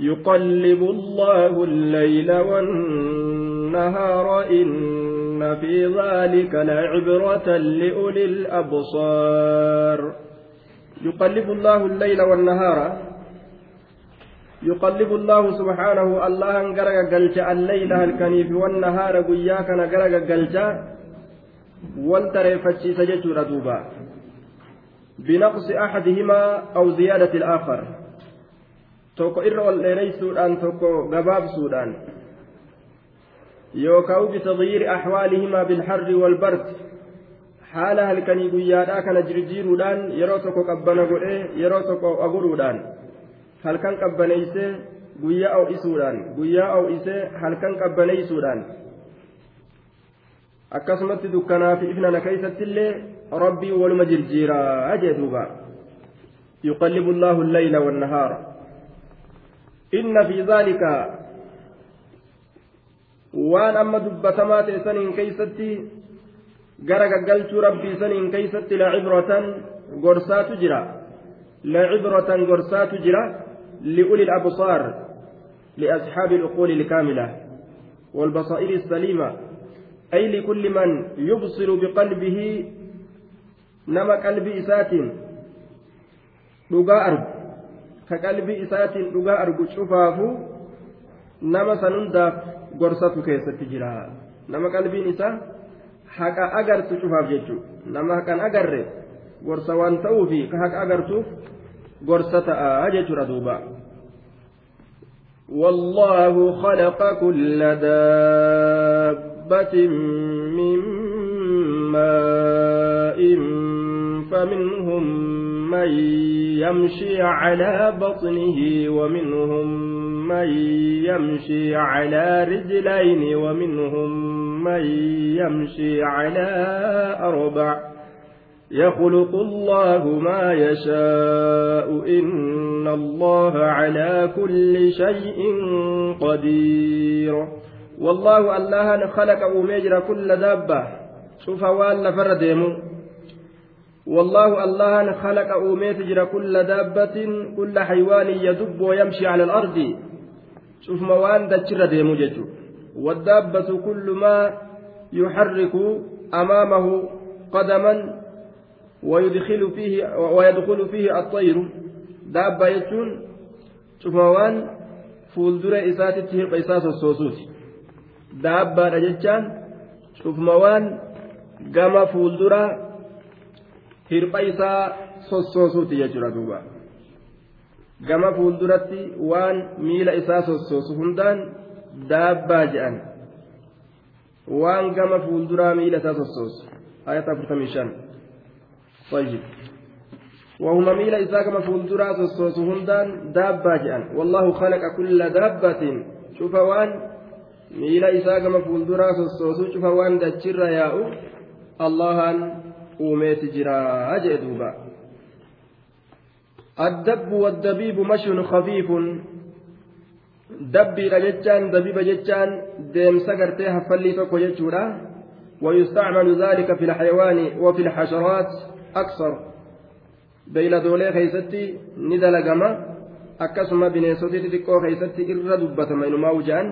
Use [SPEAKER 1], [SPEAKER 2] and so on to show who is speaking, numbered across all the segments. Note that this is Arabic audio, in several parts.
[SPEAKER 1] يقلب الله الليل والنهار إن في ذلك لعبرة لأولي الأبصار. يقلب الله الليل والنهار. يقلب الله سبحانه الله انقرق قلت الليل الكنيف والنهار قياك نقرق قلت والتريفتشي سجد ردوبا. بنقص أحدهما أو زيادة الآخر. Tokko irra ol dheereysuudhaan tokko gabaabsuudhaan yookaan bitagyiiri axwaalihimaa bilharri walbard haala halkanii guyyaadhaa kana jirjiiruudhaan yeroo tokko qabbana godhee yeroo tokko aguruudhaan halkan qabbaneeysee guyyaa o'isuudhaan guyyaa o'isee halkan qabbaneeysuudhaan akkasumatti dukkanaa fi ifnana keeysatti illee rabbii waluma jirjiiraa jee duuba yuqallibu allaahu alleyla wannahaara fi dhaalika waan amma dubbatamaa ta'e saniin keeysatti gara gaggalchuu rabbii saniin keeysatti lacibratan gorsaatu jira lacibratan gorsaatu jira liuli الأبصار لأصحاب العقول الكاملة والبصائر السليمة أي لكل من يبصر بقلبه نما قلب إسات argu dhugaa argu cufaafu nama san hundaaf gorsatu keessatti jira nama qalbiin isaa haqa agartu cufaaf jechuudha nama haqan agarre gorsa waan ta'uufi ka haqa agartuuf gorsa ta'a jechuudha duuba. والله خلق كل دابة من ماء فمنهم من يمشي على بطنه ومنهم من يمشي على رجلين ومنهم من يمشي على أربع يخلق الله ما يشاء إن الله على كل شيء قدير والله الله خلق أميجر كل دابة. شوف وال فرديمو والله الله خلق أميجر كل دابة كل حيوان يدب ويمشي على الأرض. شوف موان دجر ديمو ججو والدابة كل ما يحرك أمامه قدما ويدخل فيه ويدخل فيه الطير. دابة يجون. شوفوان فولدر إسات تهرب إساس الصوصوت دابة رجتان شوفموان قام فولدر هرب إسا sossoosuuti jechuudha duuba gama fuulduratti waan miila isaa sossoosu hundaan daabbaa je'an waan gama fuulduraa miila isaa sossoosu ayata afurtamii shan طيب وهما ميل إساء كما فولدرا سوسوس هندان دابة جأن والله خلق كل دابة شوف وان ميل إساء كما فولدرا سوسوس شوف وان دجر ياء الله أوميت جرا أجدوبا الدب والدبيب مشي خفيف jechaan dabiiba jechaan deemsa gartee haffallii tokko jechuudha ويستعمل ذلك في الحيوان وفي الحشرات aksar beeyladoolee keeysatti ni dalagama akkasuma bineensoti xixiqqoo keeysatti irra dubbatama inumaa wuja'an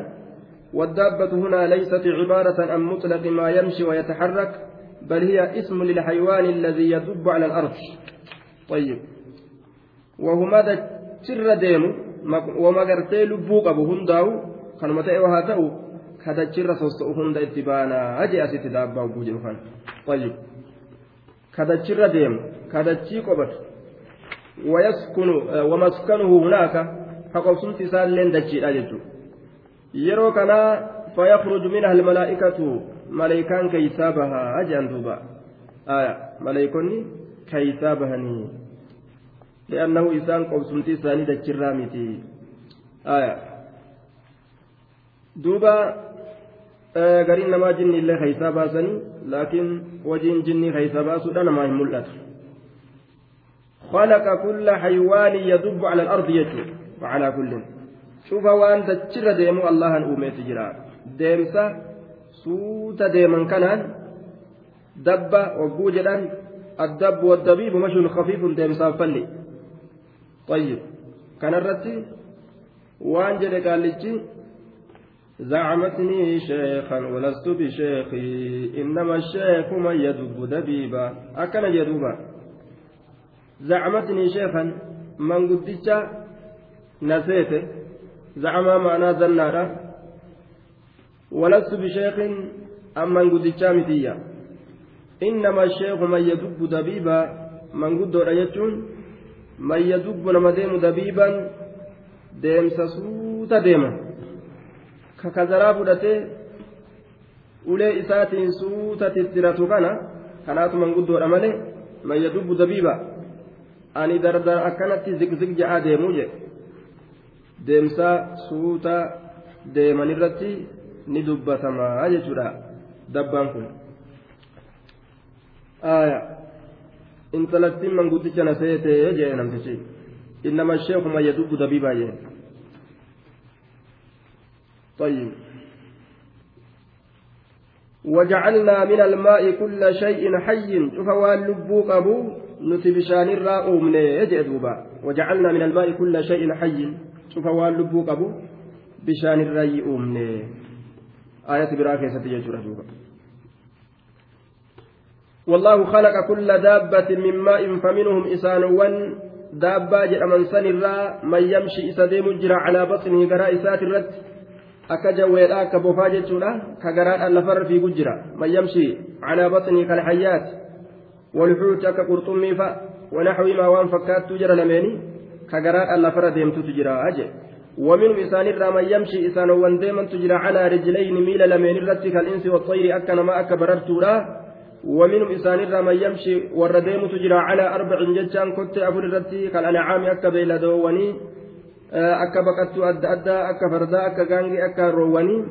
[SPEAKER 1] والدابة هنا ليست عبارة عن مطلق ما يمشي ويتحرك بل هي اسم للحيوان الذي يدب على الأرض طيب وهما تر ديم وما قرتي لبوك أبو هنداو كانوا متى وهاتو كذا تر سوستو هندا اتبانا أجي أسيت دابة وبوجه طيب kadachirra deemu kadachii qobatu wayaskunu wamaskanuhu hunaaka haqobsumti isaalleen dachiidha jechuudha yeroo kanaa fayakhruju minha almalaa'ikatu maleykaan keeysaa bahaa jedhan duuba aya maleeykonni keeysaa bahanii li'annahu isaan qobsumti isaanii dachirraa miti duuba gariin namaa jinni illee keeysaa baasanii laakiin wajiin jinnii keeysaa baasuudha namaa hin mul'atu خلق كل حيوان يدب على الأرض يجو وعلى كل شوف وان تجر ديمو الله أوميت جرا ديمسا سوتا ديمن كانان دب وجوجلا الدب والدبيب مشي خفيف ديمسا فلي طيب كان الرتي jedhe qaallichi زعمتني شيخا ولست بشيخي إنما الشيخ من يدب دبيبا أكن يدوبا زعمتني شيخا من قدتش نسيت زعم معنا زنارا ولست بشيخ أما من قدتش متيا إنما الشيخ من يدب دبيبا من قد رأيتون من يدب نمديم دبيبا ديمس سوتا ديما fudhatee ulee isaatiin suuta tittiratu kana kanaatu manguddoodha malee mayya dubbu dabiiba ani dardara akkanatti zigzig ja'aa deemuu jedhe deemsaa suuta deeman irratti ni dubbatamaa jechuudha dabbaan kun intalattiin manguddicha na seetee jedhe namtichi innama sheeku mayya dubbu dabiibaa jedhe طيب وجعلنا من الماء كل شيء حي شوف لبو قبو نتي بشان الراء يجدوبا وجعلنا من الماء كل شيء حي شوف لبو قبو بشان الراء أمني آية براكة ستيجر دوبا والله خلق كل دابة من ماء فمنهم إسانوان دابة جرمان سن من يمشي إسديم جرى على بطنه قراء سات الرد akka jawweedha akka bofaa jechuudha ka garaadhaan lafarra fiigu jira man yamshi calaa baxnii kalxayyaat walxuuti akka qurxummii fa wanaxwii maa waan fakkaattuu jira lameeni ka garaadhaan ومنهم إسان الرام يمشي إسان ونديمن تجرى على رجلين ميل لمن الرت كالإنس والطير أكن ما أكبررت لا ومنهم إسان الرام يمشي والرديم تجرى على أربع ججان كنت أفر الرت كالأنعام أكبيل دووني. akka baqattuu adda addaa akka fardaa akka gaangee akka roowwanii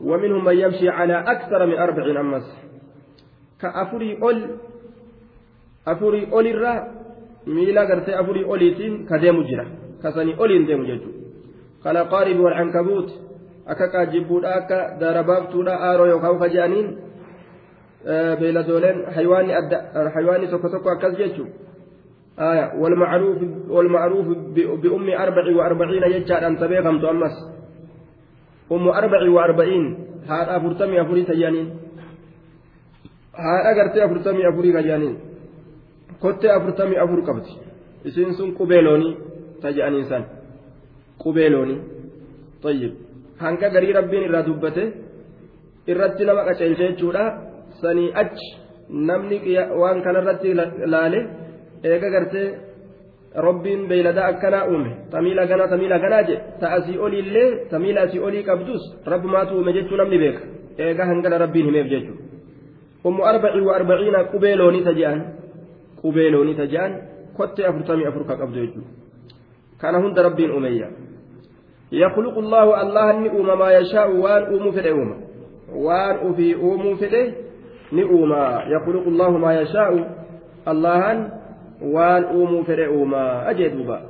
[SPEAKER 1] ومنهم من يمشي على أكثر من أربعين أمس. كأفري أول أفري أول الرا ميلا قرتي أفري أوليتين كديم جرا كسني أولين ديم جدو قال قارب والعنكبوت. أكا كاجبود أكا دارباب تودا آرو يوكاو خجانين beeyladooleen haywaanni tokko tokko akkas jechuun والمعروف بأم أربع وأربعين يجعل أن تبيغم تؤمس أم أربع وأربعين. هذا أفرتمي أفري تجانين. هذا أجرتي أفرتمي أفري تجانين كنت أفرتمي أفر قبت إسين سن قبيلوني تجانين qubeelooni. Tayyib hanga garii rabbiin irraa dubbate irratti nama qaceelchee jechuudha. Sanii achi namni waan kanarratti laale eega gartee rabbiin beeyladaa akkanaa uume. Tamiila ganaa tamiila ganaa jedhe ta'asii oliillee tamiila asii olii qabdus rabbumaatu uume jechuu namni beeka. Eega hangana rabbiin himeef jechuudha. ummu arbacii wa arbaciina qubee loonii tajaa'an qubee loonii tajaa'an kottee afurtamii afur ka qabdu jechuudha. Kana hunda rabbiin uumeyya يخلق الله الله نؤم ما يشاء وان أوم فده أوم وان أفي أوم فده نؤم يخلق الله ما يشاء الله uumuu fedhe uumaa ajee duuba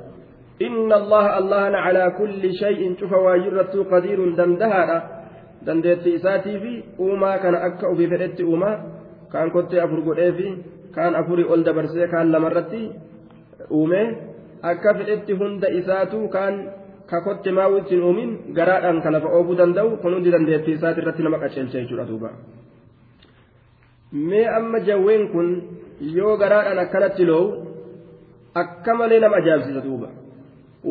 [SPEAKER 1] inna allaha allahan calaa kulli shay'in cufa waayirrattuu qadiirun dandahaadha dandeetti isaatii fi uumaa kana akka ofii fedhetti uumaa kaan kottee afur godhee fi kaan afurii ol dabarsee kaan lamarratti uume akka fedhetti hunda isaatu kaan ka kotte maawuu ittiin uumin garaadhaan ka lafa oobuu danda'u kun hundi dandeetti isaati irratti nama qaceelcha jechuudha duuba. Mee amma jawween kun yoo garaadhaan akkanatti loowu akka malee nama ajaa'ibsiisa duuba.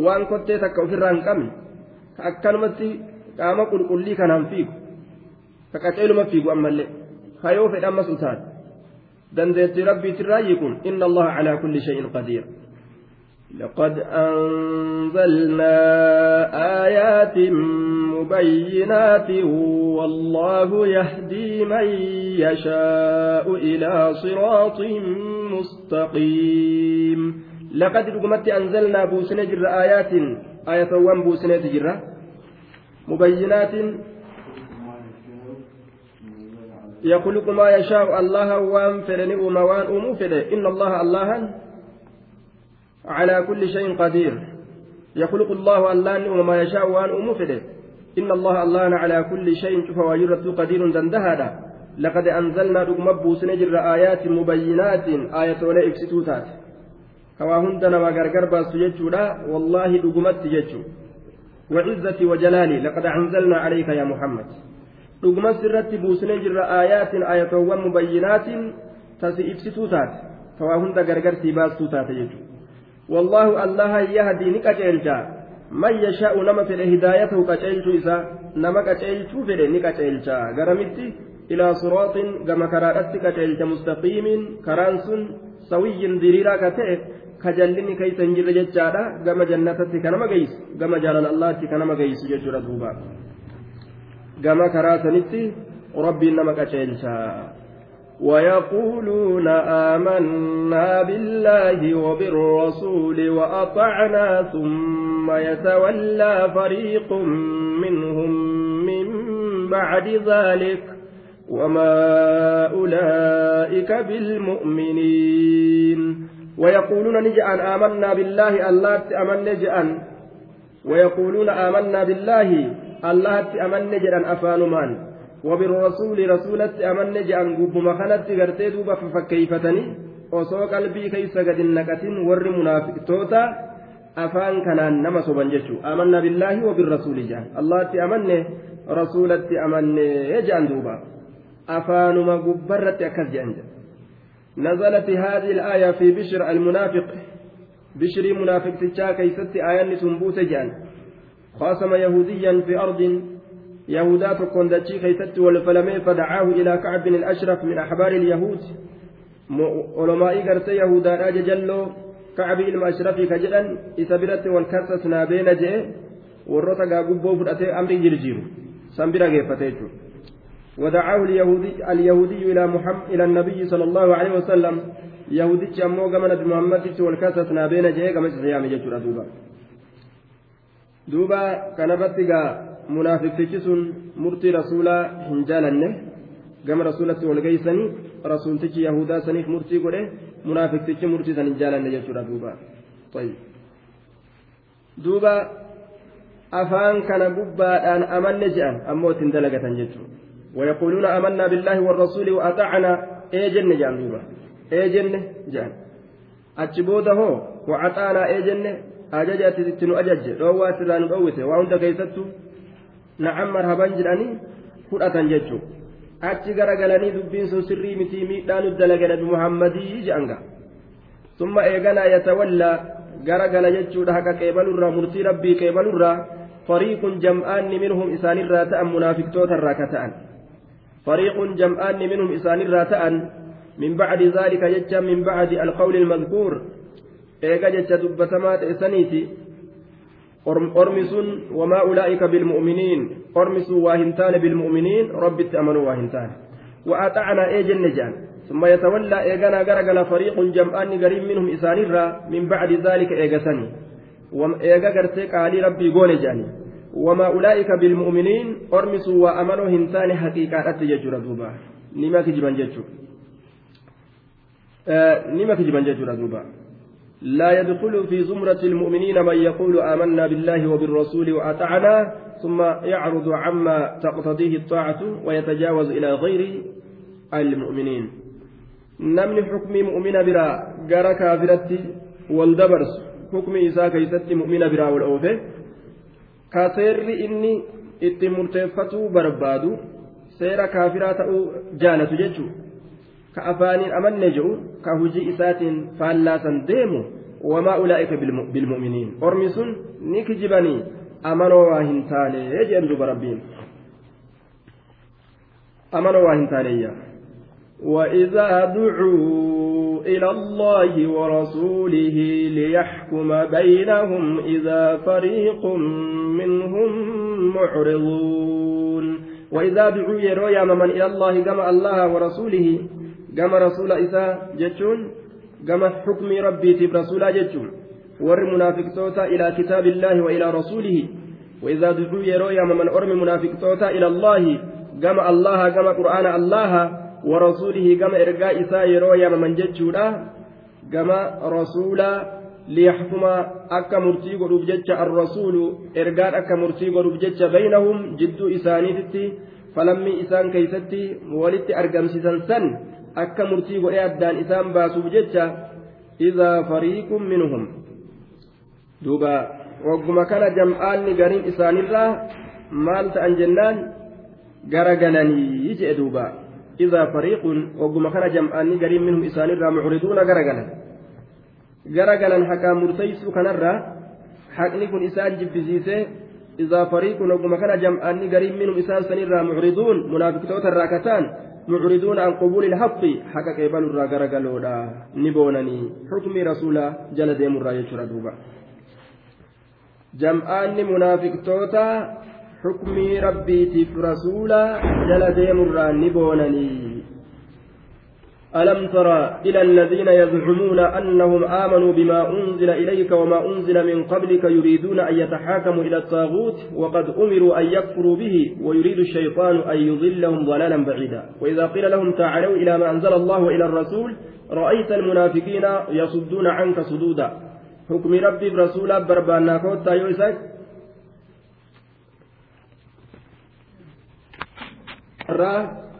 [SPEAKER 1] Waan kottee takka ofirraa hin qabne ka akkanumatti qaama qulqullii kanaan fiigu ka qaceeluma fiigu ammallee ka yoo fedhe ammas utaate dandeettii rabbiitirraa yiikun inna allaha calaa kulli shay'in qadiir لقد أنزلنا آيات مبينات والله يهدي من يشاء إلى صراط مستقيم. لقد رقمت أنزلنا بوسنة جر آيات آية وان بوسنة جرة. مبينات. يخلق ما يشاء الله وان فرني وما وان أمو إن الله الله على كل شيء قدير. يخلق الله الله وما يشاء وأن أمفده إن الله الله على كل شيء شوف وجرت قدير دندهدا لقد أنزلنا رقم سنجر آيات مبينات. آية ولا إكستوتات كوا هندنا ما غرغر باس يجودا والله رقمت يجو وعزتي وجلالي. لقد أنزلنا عليك يا محمد. جر آيات. آية ومبينات تسي إبسطو تات. فواهن غرغر سيباستو تات يجو والله الله يهدي نكاجيلجا من يشاء نما في هدايته كاجيلجو إسا نما كاجيلجو في نكاجيلجا غرمتي إلى صراط كما كراتك كاجيلجا مستقيم كرانسون سوي كتئ kajallinni keeysa hin jirre jechaadha gama jannatatti kanama geessu gama jaalala allaatti kanama geessu jechuudha duuba gama karaa sanitti rabbiin nama qaceelchaa ويقولون آمنا بالله وبالرسول وأطعنا ثم يتولى فريق منهم من بعد ذلك وما أولئك بالمؤمنين. ويقولون نجأن آمنا بالله الله أمن نجأن. ويقولون آمنا بالله الله أمن نجأن أفانمان وبالرسول رسولة أمن نجأن قب مخنت قرتي دوبا ففكيفتني osoo qalbii keeysa gad hin naqatin warri munaafiqtoota afaan kanaan nama soban jechuu amanna billaahi wabirrasuuli jedhan allahatti amanne rasuulatti amanne jedhan duuba afaanuma gubbarratti akkas jedhan jedha نزلت هذه الآية في بشر المنافق بشري منافق تجا كيست آية تنبوت جان خاصم يهوديا في أرض يهودات كوندتشي كيست والفلمي فدعاه إلى كعب الأشرف من أحبار اليهود. علماء قرت يهودا راج جلو كعب المأشرف كجلا إسابرت والكسس نابين جئ gubboo fudhatee amrii jirjiiru san bira geeffatee ودعاه اليهودي اليهودي إلى محمد إلى النبي صلى الله عليه وسلم. يهودي أمو كما نبي محمد والكاسة نابين جاي كما سيامي جتشورا دوبا. دوبا كان بتيغا منافق تجسون مرتي رسولا هنجالنه كما رسولة والجيسني رسول تجي يهودا سنيف مرتي قوله منافق تجي مرتي سنجالنه جتشورا دوبا طيب دوبا afaan kana gubbaadhaan amanne je'an ammoo ittiin dalagatan jechuudha. ويقولون آمنا بالله والرسول وأطعنا إيجن جان دوبا إيجن جان أتشبوده وأطعنا إيجن أججت تنو أجج روى سران روته وعند كيستو نعم مرحبا جراني فؤة ججو achi garagalanii dubbiin sun sirrii mitii miidhaan uddalaga nabi muhammadii je'anga summa eeganaa yatawallaa garagala jechuudha haqa qeebalurraa murtii rabbii qeebalurraa fariiqun jam'aanni minhum isaanirraa ta'an munaafiqtootarraa ka ta'an فريق جمعان منهم إسان الراتأن من بعد ذلك جتشا من بعد القول المذكور إيجا جتشا دبتمات إسانيتي أرمس وما أولئك بالمؤمنين. أرمس واهنتان بالمؤمنين. رب تأمنوا واهنتان. وأطعنا إيجا نجان ثم يتولى إيجانا غرقل فريق جمعان قريب منهم إسان من بعد ذلك إيجا سني وإيجا قرتك علي ربي قول جاني وما أولئك بالمؤمنين. أرمسوا وأمنوا هنتان حقيقة أتججر دوبا. نما كجبان ججر. آه نما كجبان ججر دوبا. لا يدخل في زمرة المؤمنين من يقول آمنا بالله وبالرسول وأطعنا ثم يعرض عما تقتضيه الطاعة ويتجاوز إلى غير المؤمنين. نمن حكم مؤمن برا جرى كافرتي والدبرس. حكم إساء كيست مؤمن برا والأوفي itti murteeffatuu barbaadu seera kaafiraa ta'uu jaalatu jechuun faallaasan deemu wamaa ulaa'ika bilmu'miniin ormi sun ni kijibanii amanoo waa hin taane jedhan duba rabbiin amanoo waa hin taaneeyyaa وإذا دعوا إلى الله ورسوله ليحكم بينهم إذا فريق منهم معرضون وإذا دعوا يروا يا من إلى الله كما الله ورسوله إساء جتون كما حكم ربي تب رسول جتون ور منافق توتا إلى كتاب الله وإلى رسوله وإذا دعوا يروا يا من أرم منافق توتا إلى الله كما الله كما قرآن الله ورسوله كما إرقاء إساء يروا يا من جتشودا كما رسولا ليحكم أكا مرتي قلوب الرسول إرقاء أكا مرتي قلوب بينهم جدو إسانيتي فلمي إسان كيستي ولدت أرقم سن سن akka murtii godhee addaan isaan baasuuf jecha idaa fariiqun minhum. Duuba wagguma kana jam'aanni gariin isaanirraa maal ta'an jennaan? Garagalanii jedhe duuba. Idaa fariiqun wagguma kana jam'aanni gariin minhum isaanirraa mucriduuna garagalan. Garagalan haqaa murteeysuu kanarraa haqni kun isaan jibbisiisee idaa fariiqun wagguma kana jam'aanni gariin minhum isaan sanirraa mucriduun munaafiqtoota irraa kataan معرضون عن قبول الحق حق قبل الرا غرغلودا نبونني حكم رسول جل ديم الرا يشرا دوبا جمعان منافق توتا حكم ربي تف رسولا جل ديم الرا نبونني ألم تر إلى الذين يزعمون أنهم آمنوا بما أنزل إليك وما أنزل من قبلك يريدون أن يتحاكموا إلى الطاغوت وقد أمروا أن يكفروا به ويريد الشيطان أن يضلهم ضلالا بعيدا. وإذا قيل لهم تعالوا إلى ما أنزل الله وإلى الرسول رأيت المنافقين يصدون عنك صدودا. حكم ربي برسول بربانا كوتا يوسك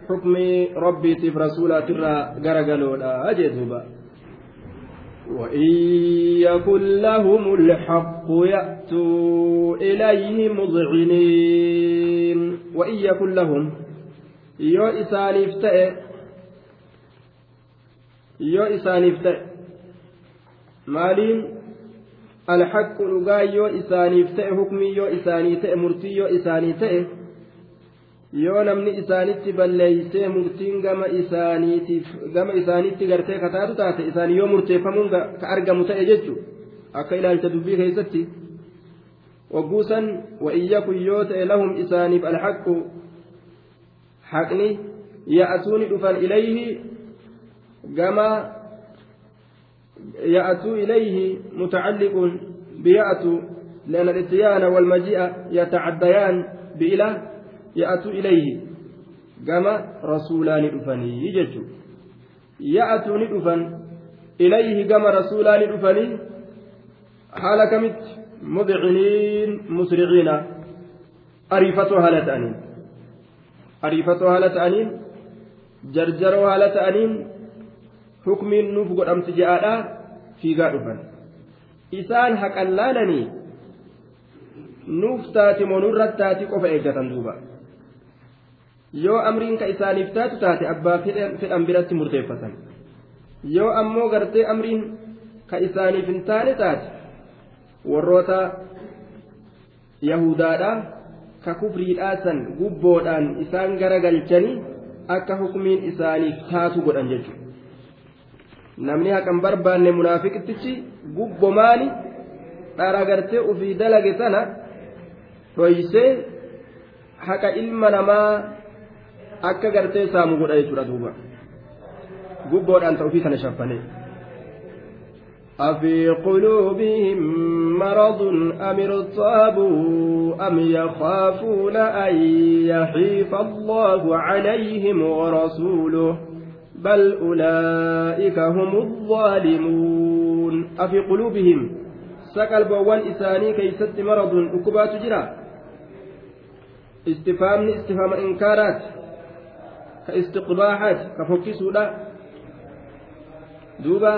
[SPEAKER 1] حكم ربيتيف رسولات الرا غرغلودا أجدوبا وإن يكن لهم الحق يأتوا إليه مذعنين وإن يكن لهم يو إسانيف تأ يو إسانيف تأ مالين؟ الحق لغا يو إسانيف تأ حكمي يو إساني تأ مرتي يو إساني تأ. Yoo namni isaanitti balleeysee murtiin gama isaaniitiif gama isaanitti gartee kataatu taate isaan yoo murteeffamuun ka argamu ta'e jechu akka ilaalcha dubbii keessatti wagguusan wa'iyyakun yoo ta'e lahum isaaniif alhaqu haqni ya'atuuni dhufan ilayhi gama يأتوا إليه متعلق بيأتوا لأن الاتيان والمجيء يتعديان بإله ya'atu ilayhi gama rasuulaa ni dhufanii jechuudha ya'atu ni dhufan ilayhi gama rasuulaa ni dhufanii haala kamitti mudciniin musriciina ariifatoo haala ta'aniin ariifatoo haala ta'aniin jarjaroo haala ta'aniin hukmiin nuuf godhamti je'aadhaa fiigaa dhufan isaan haqan laalanii nuuf taati monurratti taati qofa eeggatan duuba. Yoo amriin ka isaaniif taatu taate abbaa fedhan biratti murteeffatan. Yoo ammoo gartee amriin ka isaaniif hin taane taate warroota yahudaadha ka kufriidhaasan gubboodhaan isaan garagalchanii akka hukumiin isaaniif taatu godhan jechuudha. Namni haqan barbaanne munaafiqtichi gubbomaani dhara gartee ufii dalage sana dhoysee haqa ilma namaa akka gartee saamu godha jechuudha duuba. Gubboodhaan kana shaffane. أفي قلوبهم مرض أم ارتابوا أم يخافون أن يحيف الله عليهم ورسوله بل أولئك هم الظالمون أفي قلوبهم سكل بوان إساني كيست مرض أكبات جرا استفهام استفهام إنكارات كاستقباحات كفكسودا دوبا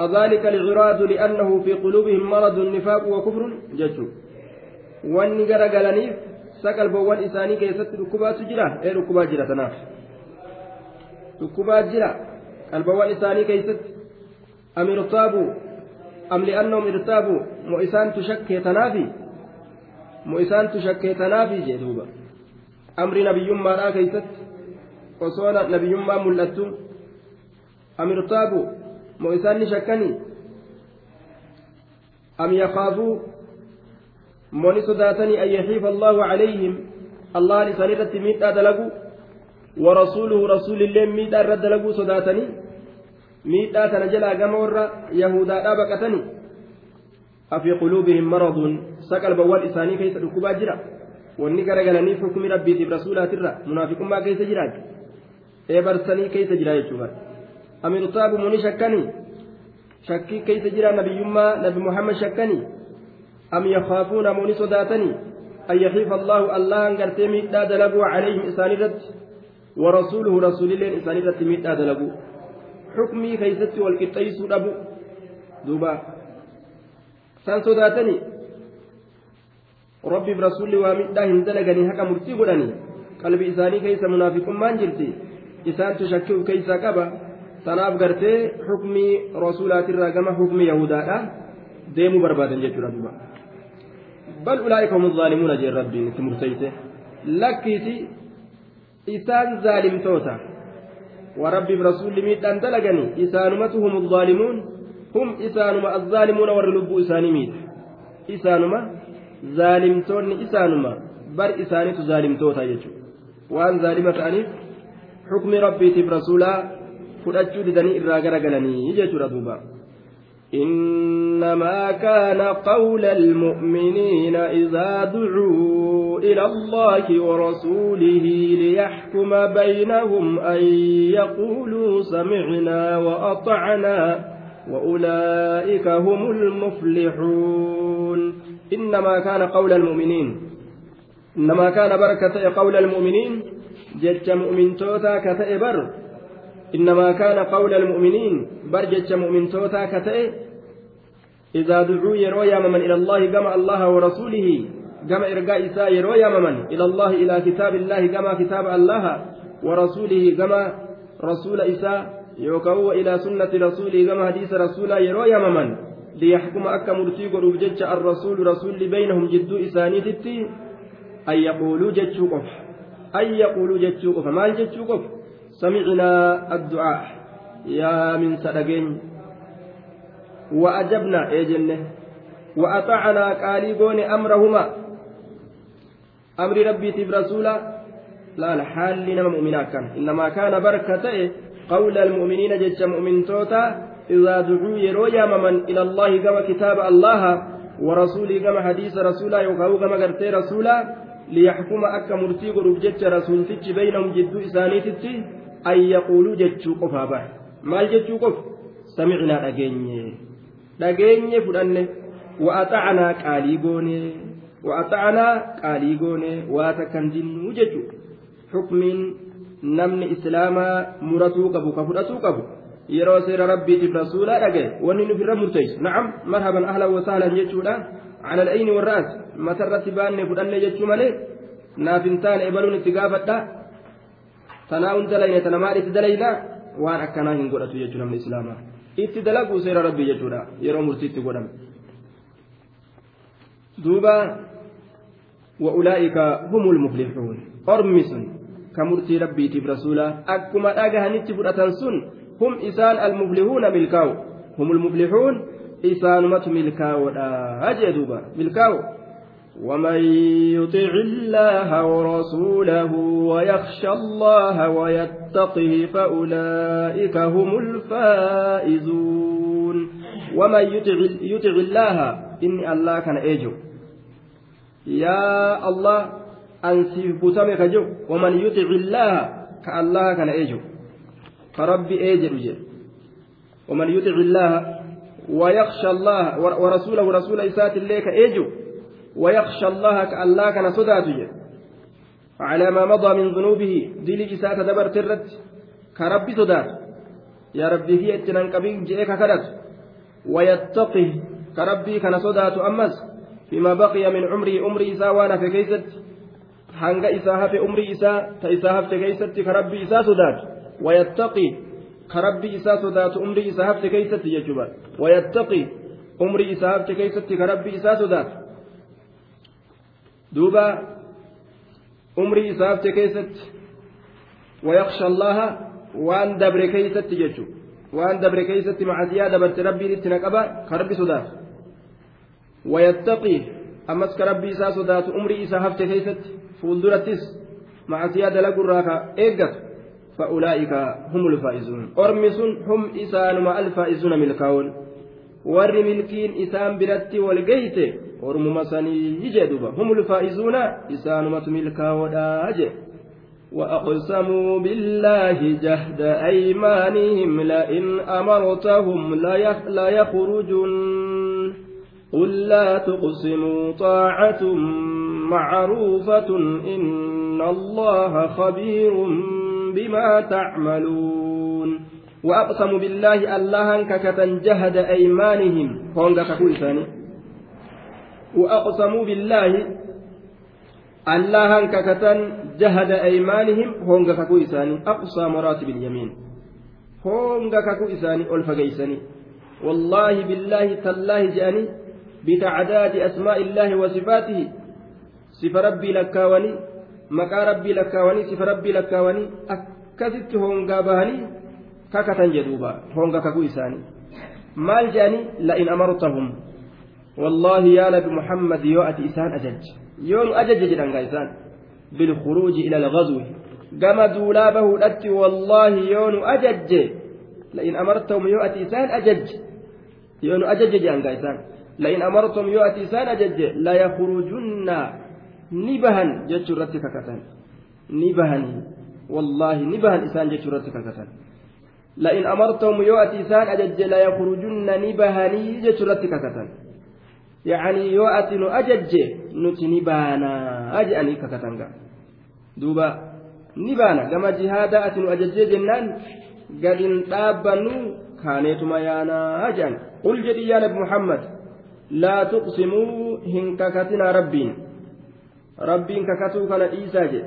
[SPEAKER 1] أذلك العراض لأنه في قلوبهم مرض النفاق وكفر ججو واني غرغلنيف سكال بوان إساني كيست ركبات جرا إيه ركبات جرا تناف ركبات جرا. البوان إساني كيست. أم ارتابوا؟ أم لأنهم ارتابوا؟ مؤسان تشكي تنافي؟ مؤسان تشكي تنافي جدوبا. Amri nabiyyummaadhaa keeysatti osoo nabiyyummaa mul'attu amirtaabu moo isaan ni shakkanii am yakaafuu moo ni sodaatanii an yaxiifa allahu calayhim allahan isaan irratti miidhaa dalagu رسول الله ميدا رد لغو صداتني ميدا تنجلا غما ور يهودا دابقتني أفي قلوبهم مرض سكل بوال إساني كيس ركوبا جرا wanni garagalaniif hukumi rabbiitiif rasuulaatirra munaafiqummaa keessa jiraatu eebarsanii keessa jira jechuudha amirtaabu muni shakkanii shakkii keessa jira nabiyyummaa nabi muhammad shakkanii am yakhaafuuna muni sodaatanii an yaxiifa allahu allahan gartee miidhaa dalaguu calayhim isaanirratti رسول الله إنسان التي ميت حكمي كيست والقطيس أبو دوبا san sodaatanii rabbiif rasuulli waa midhaa hin dalaganii haqa murtii godhanii qalbii isaanii keessa munaafiqummaan jirti isaantu shakkii of keessaa qaba. Tanaaf gartee xukmii rasuulaatirraa gama xukmii yahudaadha deemuu barbaadan jechuudha duuba. Bal ulaa'ika hum zaalimuun jeen rabbiin itti murteeyse lakkiisi isaan zaalimtoota waa warabbiif rasuulli miidhaan dalaganii isaanumatu hum zaalimuun hum isaanuma azzaalimuuna warri lubbuu isaanii miidha isaanuma إسانما بر إساني ظالمتوتا يجو وأن ظالمة أنيف حكم ربي تب رسولا فلأجو لدني إرى غرغلني يجو ردوبا إنما كان قول المؤمنين إذا دعوا إلى الله ورسوله ليحكم بينهم أن يقولوا سمعنا وأطعنا وأولئك هم المفلحون إنما كان قول المؤمنين. إنما كان بركة قول المؤمنين. جج مؤمن توتا كتئبر إنما كان قول المؤمنين. برجة مؤمن توتا كتئ. إذا دعوا يرو يامما إلى الله كما الله ورسوله. كما إرقاء إساء يرو يامما إلى الله إلى كتاب الله كما كتاب الله ورسوله. كما رسول إساء يوكو إلى سنة رسوله كما حديث رسول يرو يامما ليحكم أكا مرتي قلوب جج الرسول رسول بينهم جدو إساني تتي أن يقولوا جتشو قف أن يقولوا جتشو قف ما جتشو قف سمعنا الدعاء يا من سدقين وأجبنا إيجنة وأطعنا قاليقون أمرهما أمر ربي تب رسولا لا الحال لنا مؤمنا كان إنما كان بركة قول المؤمنين جج مؤمن توتا إذا دعوا يرو يامما إلى الله كما كتاب الله ورسوله كما حديث رسولا يوكاو كما قرتي رسولا ليحكم أكا مرتي قلوب جج رسول تج بينهم جدو إسانيتتي أن يقولوا جتشو قفا بح مال جتشو قف سمعنا أجيني dhageenye fudhanne wa'axacanaa qaalii goone wa'axacanaa qaalii goone waa takkan jinnuu jechuudha xukmiin namni islaamaa muratuu qabu ka fudhatuu qabu yeroo seera rabbiitiif rasuulaa dhagaye wanni nuuf irra murteessu nacam marhaban ahlan wasahlan jechuudha على الأين والرأس متى الرتبان فدان جتشو مالي نافنتان إبلون اتقافتا تناون دلين تنمار اتدلينا وان أكنا هنقرأت يجونا من الإسلام itti dalaguu seera rabbii jechuudha yeroo murtiitti godhame duuba muflixuun ormi sun ka murtii rabbiitiif rasuula akkuma dhagahanitti fudhatan sun hum isaan almuflihuuna milkaa'u humul muflixuun isaanumatu milkaa'oodha jee duuba milkaa'u ومن يطع الله ورسوله ويخشى الله ويتقه فأولئك هم الفائزون. ومن يطع, الله إني الله كان أجو. يا الله أنسف بتمك جو ومن يطع الله كالله كان أجو. فربي أجر ومن يطع الله ويخشى الله ورسوله ورسول إسات الله كأجو ويخشى الله كالله كان صداته على ما مضى من ذنوبه دلي إساءة دبر ترت. كرب صدات. يا ربي هي اتنان قبيل جئك كرت ويتقي كربي كان صدات أمس. فيما بقي من عمري عمري إساء وأنا في كيست. hanga isaa hafe umrii isaa ta isaa hafte keeysatti ka rabbii isaa sodaatu umrii isaa hafte keeysatti jechuudha wayattaqi umrii isaa hafte keeysatti ka rabbii isaa sodaatu duuba umrii isaafte keessatti wayaksha allaha waan dabre keeysatti jechu waan dabre keeysatti macasiyaa dabarte rabbiin itti naqaba ka rabbi sodaatu wayattaqii ammas ka rabbii isaa sodaatu umrii isaa hafte keeysatti fuuldurattis macasiyaa dalagurraa ka eeggatu فأولئك هم الفائزون. أرمس هم إسان مع الفائزون ملكاون. ور ملكين إسان برتي sanii jee duba hum ulfaa'izuuna isaanumatu milkaa'oodha jee وأقسموا بالله جهد أيمانهم لئن أمرتهم لا يخرجن قل لا تقسموا طاعة معروفة إن الله خبير بما تعملون وأقسموا بالله الله ككة جهد أيمانهم هونغا ككل ثاني وأقسموا بالله jahada aymaanihim honga kakuu isaanii aqsaa maraatib ilyamiin honga kakuu isaanii ol fageeysanii wallaahi billaahi tallaahi je'anii bitacdaadi asmaa'i illaahi wa sifaatihi sifa rabbii lakkaawanii maqaa rabbii lakkaawanii sifa rabbii lakkaawanii akkasitti hongaa bahanii kakatan jedhuuba honga kakuu isaanii maal je'anii la'in amartahum wallaahi yaa nabi muhammad yoo ati isaan ajajje yoo nu ajaje jedhan gaa isaan bilkhuruuji ila alghazwi gama duulaa bahuudhatti wallaahi yoo nu ajajje la'in amartahum yoo ati isaan ajajje yoo nu ajajje jedhan gaa isaan la'in amartum yoo ati isaan ajajje layakhurujunna ni bahan jechuu irratti kakatan. Ni bahan. Wallaahi ni bahan isaan jechuu irratti kakatan. La'in amartahum yoo ati isaan ajajje la yakrujunna ni bahanii jechuu irratti kakatan. Yacanii yoo ati nu ajajje nuti ni baanaa jedhanii kakatan ga'a. Duuba ni baana. Gama jihaadaa ati nu ajajje jennaan gadin dhaabbannu kaaneetuma yaanaa jedhan qul jedhi yaa nabi muhammad laa tuqsimuu hin kakatinaa rabbiin. تقسموا هنككتنا ربين ربين ككتو كان إيساج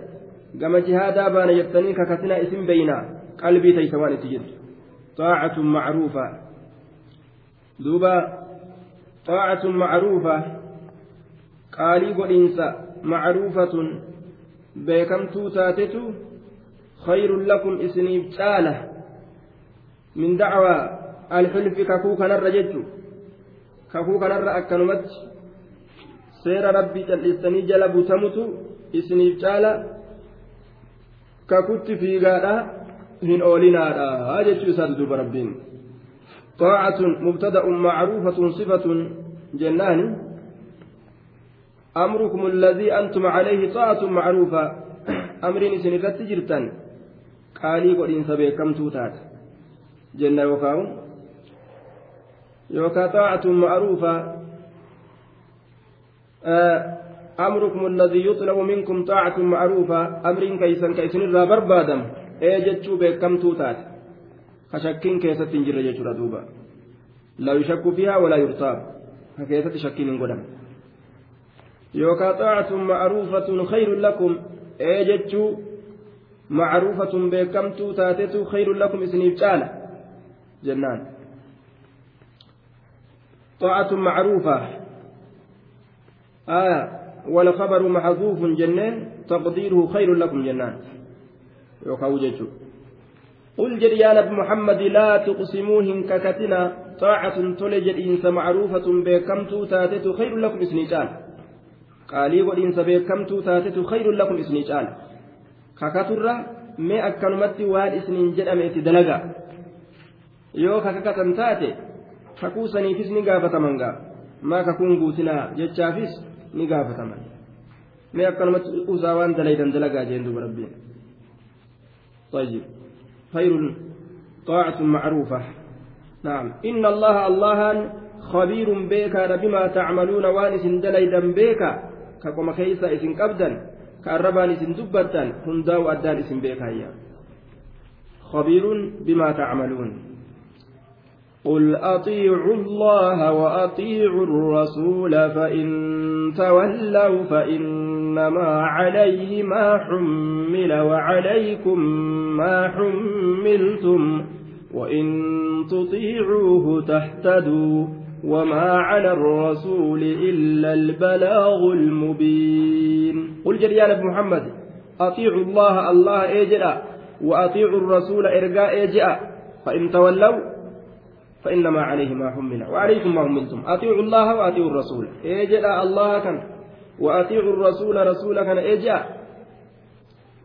[SPEAKER 1] كما جهاد بانا يبتني ككتنا اسم بينا قلبي تيسوان تجد طاعة معروفة دوبا طاعة معروفة قالي قدينسا معروفة بيكمتو تاتتو خير لكم اسنيب تعالى من دعوى الحلف ككوكا نر جدو ككوكا نر أكنمت ربي تلسني جلب تمتو اسنيب تعالى ككت في غادا hin oolinaadha. Jechuu isaati duuba rabbiin. طاعة مبتدأ معروفة صفة جنان أمركم الذي أنتم عليه طاعة معروفة أمرين سنرت جرتا قالي قد إنسبه كم توتات جنة يوكاو يوكا طاعة معروفة آه أمركم الذي يطلب منكم طاعة معروفة كيسا كيسن الرابر بادم ee jechuu beekamtuu taate ka shakkiin keessatti hin jirre jechuudha duuba laa yushakku fiihaa walaa yurtaab ka keessatti shakkiin hin godhan yookaan xaacatun macruufatun khayrun lakum ee jechuu macruufatun beekamtuu taatetu khayrun lakum isiniif caala jennaan طاعة معروفة آية والخبر محذوف جنان تقديره خير لكم جنان yookaan jechuudha. قل جل يا نبي محمد لا تقسموهم ككتنا طاعة تولي جدينس معروفة بكمتو تاتت خير لكم اسنيجان قالي ودينس بكمتو تاتت خير لكم اسنيجان ككترة ما أكنمت وال اسنين جدأمت دلقا yoo kakakatan taate kakuusaniifis ni gaafataman gaa maa kakuun guutinaa jechaafis ni gaafataman. Mee akkanumatti usaa waan dalaydan dalagaa jeen duba rabbiin. طيب خير طاعة معروفة نعم إن الله الله خبير بك بما تعملون وانس دليدا بك كقوم كيسا إسن قبدا كأربان إسن دبتا هنداو أدان إسن بك هيا خبير بما تعملون قل أطيعوا الله وأطيعوا الرسول فإن تولوا فإنما عليه ما حمل وعليكم ما حملتم وإن تطيعوه تهتدوا وما على الرسول إلا البلاغ المبين قل جريان محمد أطيعوا الله الله إجلا وأطيعوا الرسول إرجاء إجأ فإن تولوا فإنما عليه ما حمل وعليكم ما حملتم أطيعوا الله وأطيعوا الرسول. إجل الله كان؟ وأطيعوا الرسول رسول كان إجا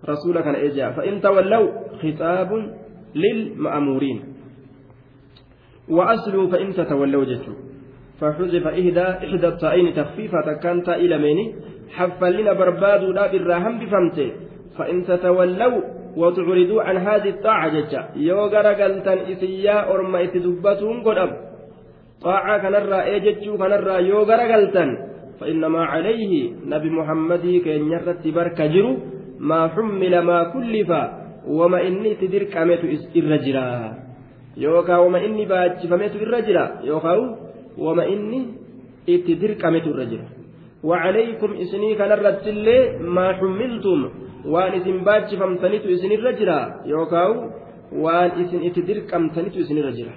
[SPEAKER 1] رسول كان إجا فإن تولوا خطاب للمأمورين. وأصلوا فإن تتولوا جدوا فحذف إحدى إحدى الطائين تخفيفة كانت إلى ميني. حفلنا برباد لا بالراهم بفمته. فإن تتولوا وتعرضوا عن هذه الطاعة ججا يو غرقلتن إسيا أرما إتدبتون قدام طاعة كنرى إيجتشو كنرى يو غرقلتن فإنما عليه نبي محمد كن يرت برك جرو ما حمل ما كلف وما إني تدرك أميت الرجلا يوكا وما إني باج فميت الرجلا يوكا وما إني تدرك أميت الرجلا وعليكم إسني كان الرتل ما حملتم وان إسن باتش فامتنيتو إسن الرجرة يوكاو وان إسن إتدرك أمتنيتو إسن الرجرة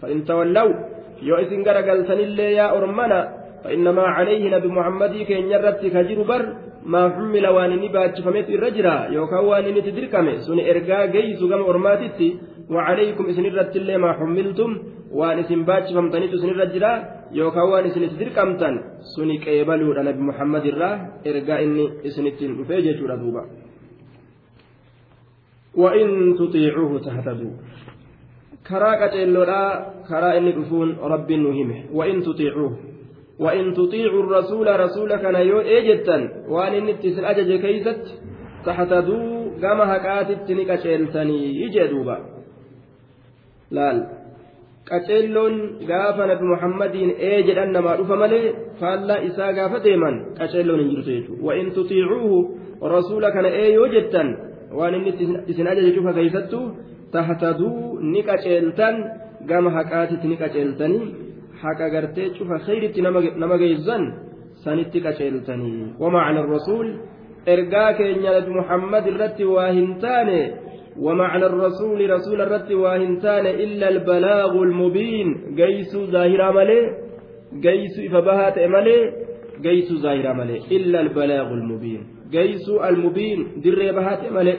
[SPEAKER 1] فإن تولوا يو إسن قرقلتن اللي يا أرمنا فإنما عليه نبي محمد كين يرت كجر بر ما حمل وان إني باتش فمت الرجرة يوكاو وان إني تدركمه سن إرقا جيسو قم أرماتي وعليكم إسن الرتل ما حملتم waan isin baachifamtanitu isinirra jira yookaan waan isin itti dirqamtan suni qeebaluudha nabi muhammad irraa ergaa inni isinittiin dhufee jechuudha duuba. وإن تطيعوه تهتدوا. كرا قتلودا كرا إني دفون رب نهمه وإن تطيعوه. وإن تطيعوا الرسول رسولك نيو إيجتا وأن إني تسل أجج كيست تهتدوا. كما هكاتت نكشلتني يجدوبا laal. Qaceelloon gaafa nabi muhammadiin ee jedhan namaa dhufa malee faallaa isaa gaafa deeman qaceelloon hin jirtu jechuudha. Wa'in tutiicuuhu rasuula kana ee yoo jettan waan inni isin ajaje cufa keeysattu tahtaduu ni qaceeltan gama haqaatitti ni qaceeltanii haqa gartee cufa kheyritti nama geessan sanitti qaceeltanii. Wamacna rasuul ergaa keenya nabi muhammad irratti waa hin taane ومعنى الرسول رسول الرت واهنتان إلا البلاغ المبين. جيس ظاهر ملي جيس إفبهات ملي جيس ظاهر ملي إلا البلاغ المبين. جيس المبين در بهات ملي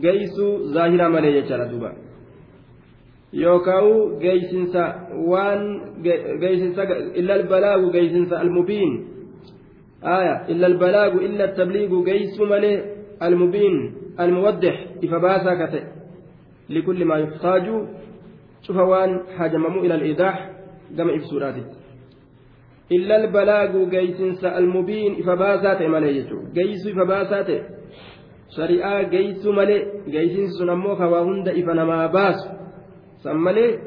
[SPEAKER 1] جيس ظاهر ملي يجرى دوبا. yookaan geessinsa waan geessinsa illa albalaagu geessinsa almubiin aya illa albalaagu illa tabliigu geessu malee almubiin الموضح. إفباسا كتئ لكل ما يحتاج شوف وان حاجممو إلى الإيضاح كما إفسورات إلا البلاغ جيسنس المبين إفباسات مالي يجو جيس إفباسات شريعة جيس مالي جيسنس نمو كواهند إفنما باس سمالي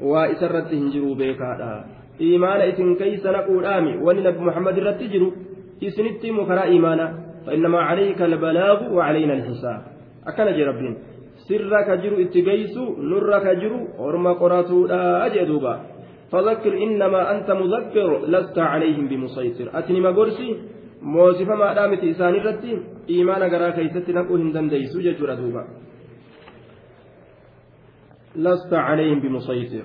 [SPEAKER 1] وإسرت هنجروا بيكادا إيمان إسن كيس نقول آمي ولنبي محمد رتجروا إسنتي مكرا إيمانا فإنما عليك البلاغ وعلينا الحساب أكن جي ربين سرك جرو اتقيسو نرك جرو ورما قراتو لا أجدوبا فذكر إنما أنت مذكر لست عليهم بمسيطر أتني ما قرسي موسفة ما دامت إساني رتي إيمان قرا كيست نقو هندن ديسو ججر دوبا لست عليهم بمسيطر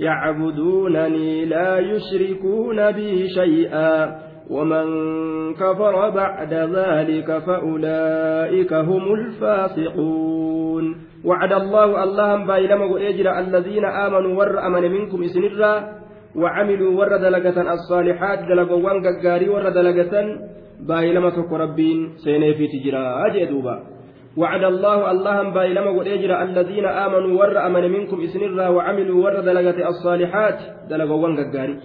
[SPEAKER 1] يعبدونني لا يشركون بي شيئا ومن كفر بعد ذلك فأولئك هم الفاسقون. وعد الله اللهم بايلما وإجر الذين آمنوا ور أمن منكم إسنرا وعملوا ور دلقة الصالحات دلقوان ققاري ور دلقة بايلما تك سيني في تجرا أجدوبا وعد الله اللهم بايلما اجرى الذين آمنوا ور أمن منكم اسنرا وعملوا ور دلغه الصالحات دلغوان غغاري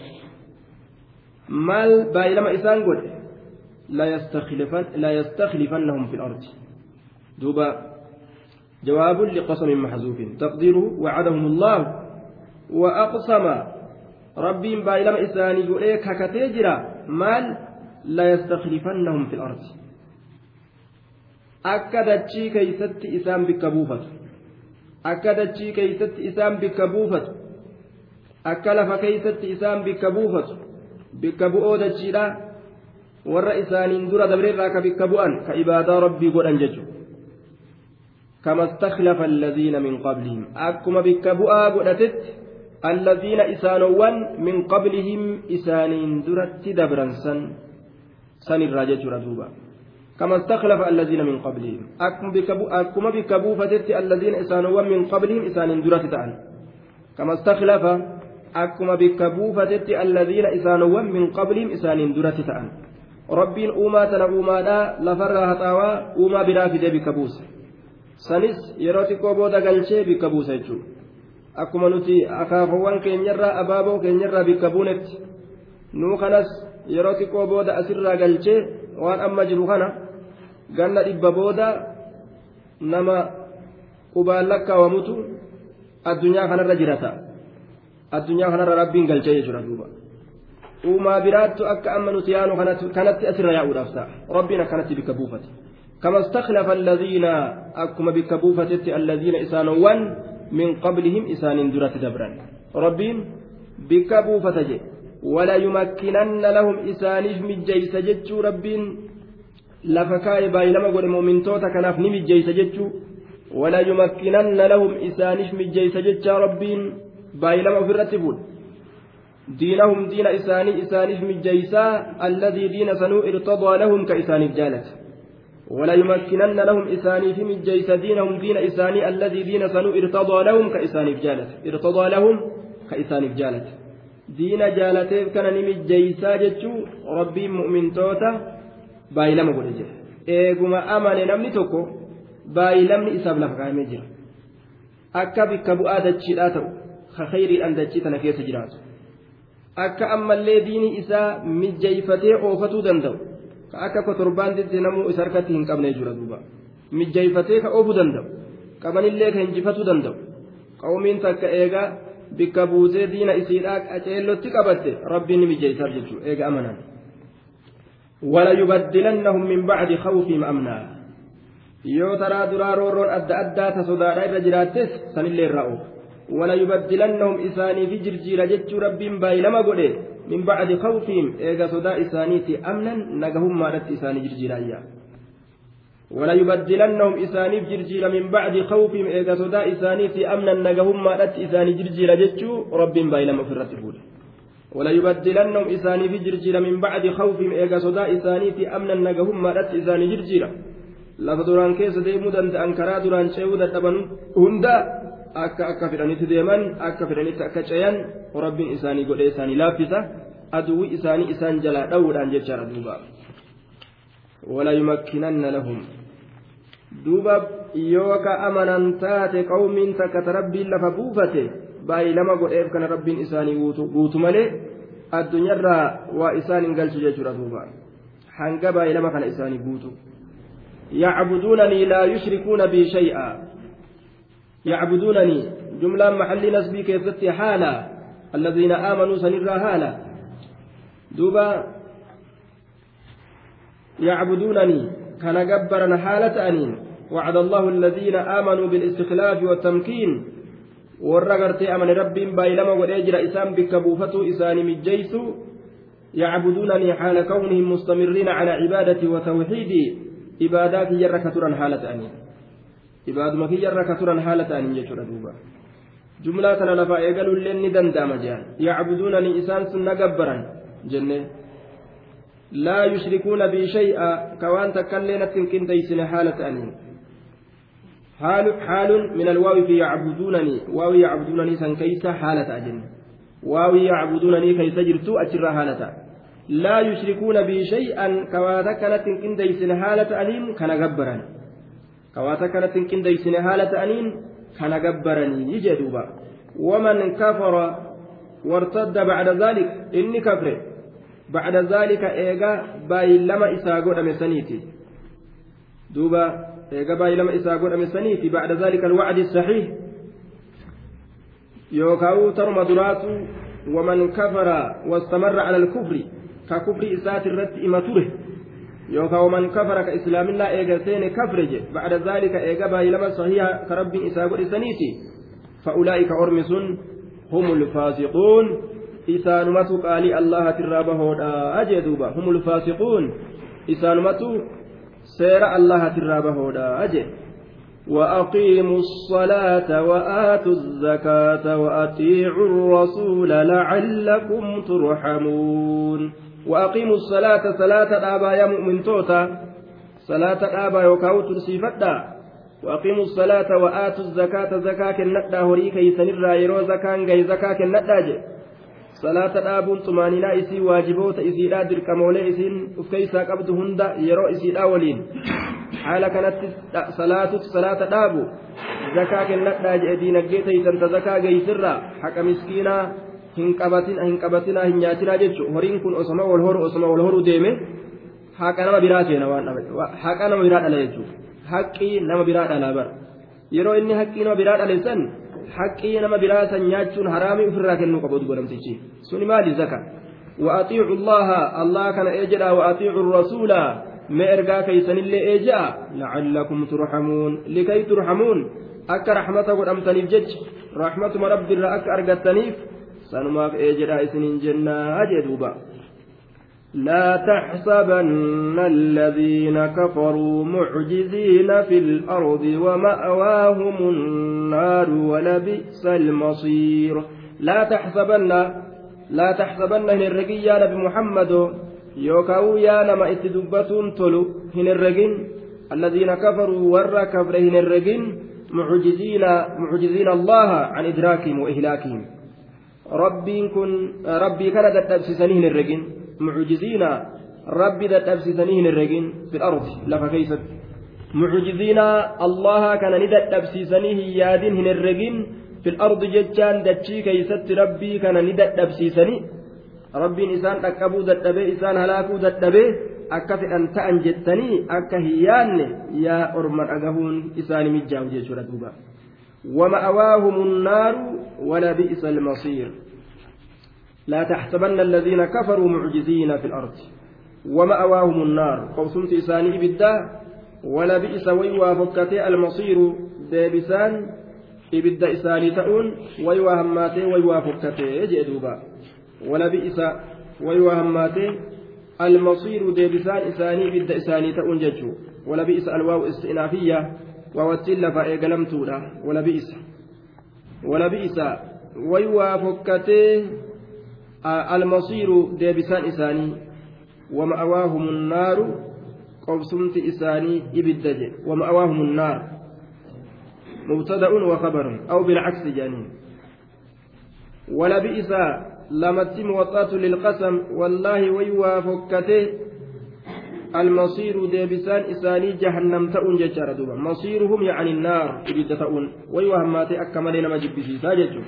[SPEAKER 1] مال بايلما إسان قد لا يستخلفن لا يستخلفنهم في الأرض. دوبا جواب لقسم محذوف. تقديره وعدهم الله. وأقسم ربي بايلما إساني قد ككتجرا مال لا يستخلفنهم في الأرض. Akka dachii keeysatti isaan bikka buufatu akka dachii keeysatti isaan bikka buufatu akka lafa keeysatti isaan bikka buufatu bikka bu'oo dachiidha warra isaaniin dura dabreerraa ka bikka bu'an ka ibaadaa rabbii godhan jechuudha كما استخلف الذين من قبلهم أكما بك بؤا قدتت الذين إسانوان من قبلهم إسانين درت دبرا سن سن الراجة ردوبا كما استخلف الذين من قبلهم. أكما بكبو فتت الذين إسانوا من قبلهم إسان درة تعالى كما استخلف أكما بكبو فتت الذين إسانوا من قبلهم إسان درة تعالى ربين أوما تنبوما لا لفرها تاوى أوما بلا في دبي كبوس sanis yeroo xiqqoo booda galchee bikka buusa jechuudha akkuma nuti akaafawwan keenyarraa abaaboo keenyarraa bikka buunetti nuu kanas yeroo xiqqoo booda ganna dhibba booda nama qubaan lakkaawamutu addunyaa kanarra jirata addunyaa kanarra rabbiin galchee jechuudha duuba uumaa biraattu akka amma nuti yaanu kanatti asirra yaa'uudhaaf ta'a rabbiin akkanatti bikka buufate كما استخلف الذين أكما بك بوفتت الذين إسانوان من قبلهم إسان درة دبرا ربين بك بوفتج ولا يمكنن لهم إسانيف مجيس جتشو ربين لفكاي باي لما قول مؤمن توتا كناف نمجيس جتشو ولا يمكنن لهم إسانيف مجيس جتشا ربين باي لما في الرتبون دينهم دين إساني إسانيف مجيسا الذي دين سنو ارتضى لهم كإسانيف جالت ولا يمكنن لهم إساني في مجيس دينهم دين إساني الذي دين سنو ارتضى لهم كإسانيف جالت ارتضى لهم كإسانيف جالت دين جالتيف كان نمجيسا جتشو ربي مؤمن توتا baay'ee lama godhe jira. Eeguma amane namni tokko baay'ee lamni isaaf lafa kaa'amee jira. Akka bikka bu'aa dachiidhaa ta'u kakayriidhaan dachii tana keessa jiraatu. Akka ammallee diini isaa mijjeeyfatee oofatuu danda'u ka akka kotorbaan didde namuu isa harkatti hin qabne jira duuba. Mijjeeyfatee ka oofuu danda'u qabanillee ka hinjifatuu danda'u. Qawmiin takka eegaa bikka buutee diina isiidhaa qaceellotti qabatte rabbiin ni mijjeeysaaf jechuudha. Eega amanaan. ولا يبدلنهم من بعد خوفهم أمنا yoo taraa duraa roorroon adda addaa ta sodaadhaa irra jiraattes sanillee irraa oofu wala yubaddilannahum isaanii fi jirjiira jechuu rabbiin baay'ilama godhe min bacdi khawfihim eega sodaa isaaniiti amnan nagahummaadhatti isaanii jirjiiraayya ولا يبدلنهم إسانيف جرجير من بعد خوفهم إذا صدا إسانيف أمنا نجهم ما رت إساني جرجير جتشو رب بايلم في الرتبول ولا يبدلنهم إسانيف جرجير من بعد خوفهم إذا صدا إسانيف أمنا نجهم ما رت إساني جرجير lafa duraan keessa deemuu danda'an karaa duraan ce'uu dadhaban hunda akka akka fedhanitti deeman akka fedhanitti akka ce'an rabbiin isaanii godhee isaanii laaffisa aduwwi isaanii isaan jalaa dha'uudhaan jechaadha duuba wala yumakkinanna lahum duuba yoo ka amanan taate qawmiin takka ta rabbiin lafa buufate baay'ilama godheef kana rabbiin isaanii guutu malee addunyaarraa waa isaan hin galchu jechuudha duuba. Hanga baay'ilama kana isaanii guutu. يعبدونني لا يشركون بي شيئا يعبدونني جملة محل نسبي كيفتي حالا الذين آمنوا سنرى حالا دوبا يعبدونني كان جبرا حالة أنين وعد الله الذين آمنوا بالاستخلاف والتمكين warra أمن رب بايلما وليجر إسام بكبوفة إسان مجيس يعبدونني حال كونهم مستمرين على عبادتي وتوحيدي ibaadaa kiyyarra ka turan haala ta'anii ibaaduma kiyyarra ka turan haala ta'anii jechuudha duuba jumlaa kana lafaa eegaluullee ni danda'ama jehan yacbuduunanii isaan sun na gabbaran jenne laa yushrikuuna bii shay'a ka waan takkaillee natti ta'anii حال من الواو في يعبدونني واو يعبدونني سن كيس حالة أجن. واو يعبدونني كيس جرتو أجر حالة. لا يشركون بي شيئا كواتا كانت كنديسن حالة أنين كان غبران كواتا كانت كنديسن حالة أنين كان غبراني يجدوبا ومن كفر وارتد بعد ذلك إني كفر. بعد ذلك إيغا باي لما إساغو أمسانيتي دوبا إيغا باي لما إساغو أمسانيتي بعد ذلك الوعد الصحيح يوكاو ترمى دراتو ومن كفر واستمر على الكفر ka kufri isaati irratti ima ture yookaan waman kafara ka islaamillaa eega seene kafre je bacda zaalika eega baay'ilama sahiha ka rabbiin isaa godhisaniiti fa'ulaa'ika ormi sun humul faasiquun isaanumatu qaalii allahatirraa bahoodha jee duuba humul faasiquun seera allahatirraa bahoodha jee وأقيموا الصلاة وآتوا الزكاة وأطيعوا الرسول لعلكم ترحمون. وأقيموا الصلاة صلاة الآبا يا مؤمن توتا. صلاة الآبا يوكاو ترسيفتا وأقيموا الصلاة وآتوا الزكاة. زكاة كالندا هري كيسن الرايرو زكاة غي زكاة كالندا طمانينا إسي واجبوت إسي لا درك مولي إسين أفكيسا قبض هندا يرو إسي الأولين حال كانت صلاة صلاة الآبو زكاة كالندا جي دينك جيتي تنت زكاة غي سرا حق مسكينا hin qabatin hin qabatinaa hin nyaatinaa jechuun horiin kun osoma wal horu osoma wal horu deeme haqa nama biraa seena waan haqa nama biraa dhala jechuudha haqqii nama biraa dhalaa bara yeroo inni haqqii nama biraa dhale san haqqii nama biraa san nyaachuun haraamii ofirraa kennuu qabu godhamtichi suni maali zaka وأطيعوا الله. الله كان إجرا. وأطيعوا الرسول. ما إرجع كيسن اللي إجا لعلكم ترحمون. لكي ترحمون. أك رحمة قد أمتني الجج رحمة رب أك أرجتنيف سنماف إجرا إسنين جنة. أجدوبا لا تحسبن الذين كفروا معجزين في الأرض ومأواهم النار ولبئس المصير. لا تحسبن لا تحسبن هن الرقي يا نبي محمد. يوكاو يا نما اتدبتون تلو هن الرقين. الذين كفروا ور كفر هن الرقين. معجزين معجزين الله عن إدراكهم وإهلاكهم. ربي كن ربي كان تتبسسني هن الرقين. معجزين ربي تتبسسني الرجين في الأرض لفا كيست معجزين الله كان ندى تبسيسني يادين هن الرجين في الأرض ججان دتشي كيست ربي كان ندى تبسيسني ربي إسان تكبو دتبه إسان هلاكو fedhan ta'an jettanii akka hin yaanne yaa orman dhagahuun isaani mijjaawu jechuudha duuba ومأواهم النار ولبئس المصير. لا تحسبن الذين كفروا معجزين في الأرض. ومأواهم النار. قوسمت إساني بدا ولا بئس ويوا فكتي المصير. ديبسان إبدا إساني تؤون ويوا هماتي ويوا فكتي جدوبا ولا بئس ويوا هماتي المصير. ديبسان إساني إبدا إساني تؤون ججو. ولا بئس الواو استئنافية. ووتل فإيقلمتولا ولا بئس. ولا بئس ويوا فكتي المصير ديبسان إساني ومأواهم النار قبسمت إساني إبدج ومأواهم النار مبتدأ وخبر أو بالعكس جانين ولبئس لمت موطات للقسم والله ويوافكته المصير ديبسان إساني جهنم تؤن ججار مصيرهم يعني النار إبدة تؤن ويوهماتي أكمل نما جبسي ساججو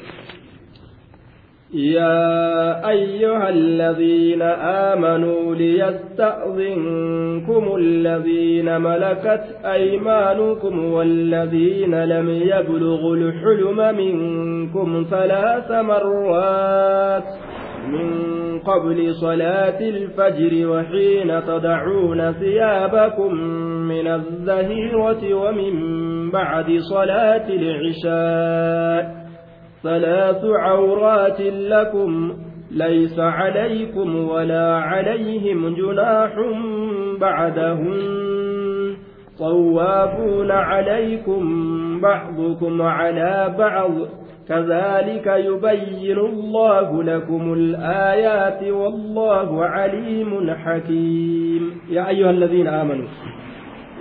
[SPEAKER 1] يا أيها الذين آمنوا ليستأذنكم الذين ملكت أيمانكم والذين لم يبلغوا الحلم منكم ثلاث مرات من قبل صلاة الفجر وحين تدعون ثيابكم من الزهيرة ومن بعد صلاة العشاء. ثلاث عورات لكم ليس عليكم ولا عليهم جناح بعدهم طوافون عليكم بعضكم على بعض. كذلك يبين الله لكم الآيات والله عليم حكيم. يا أيها الذين آمنوا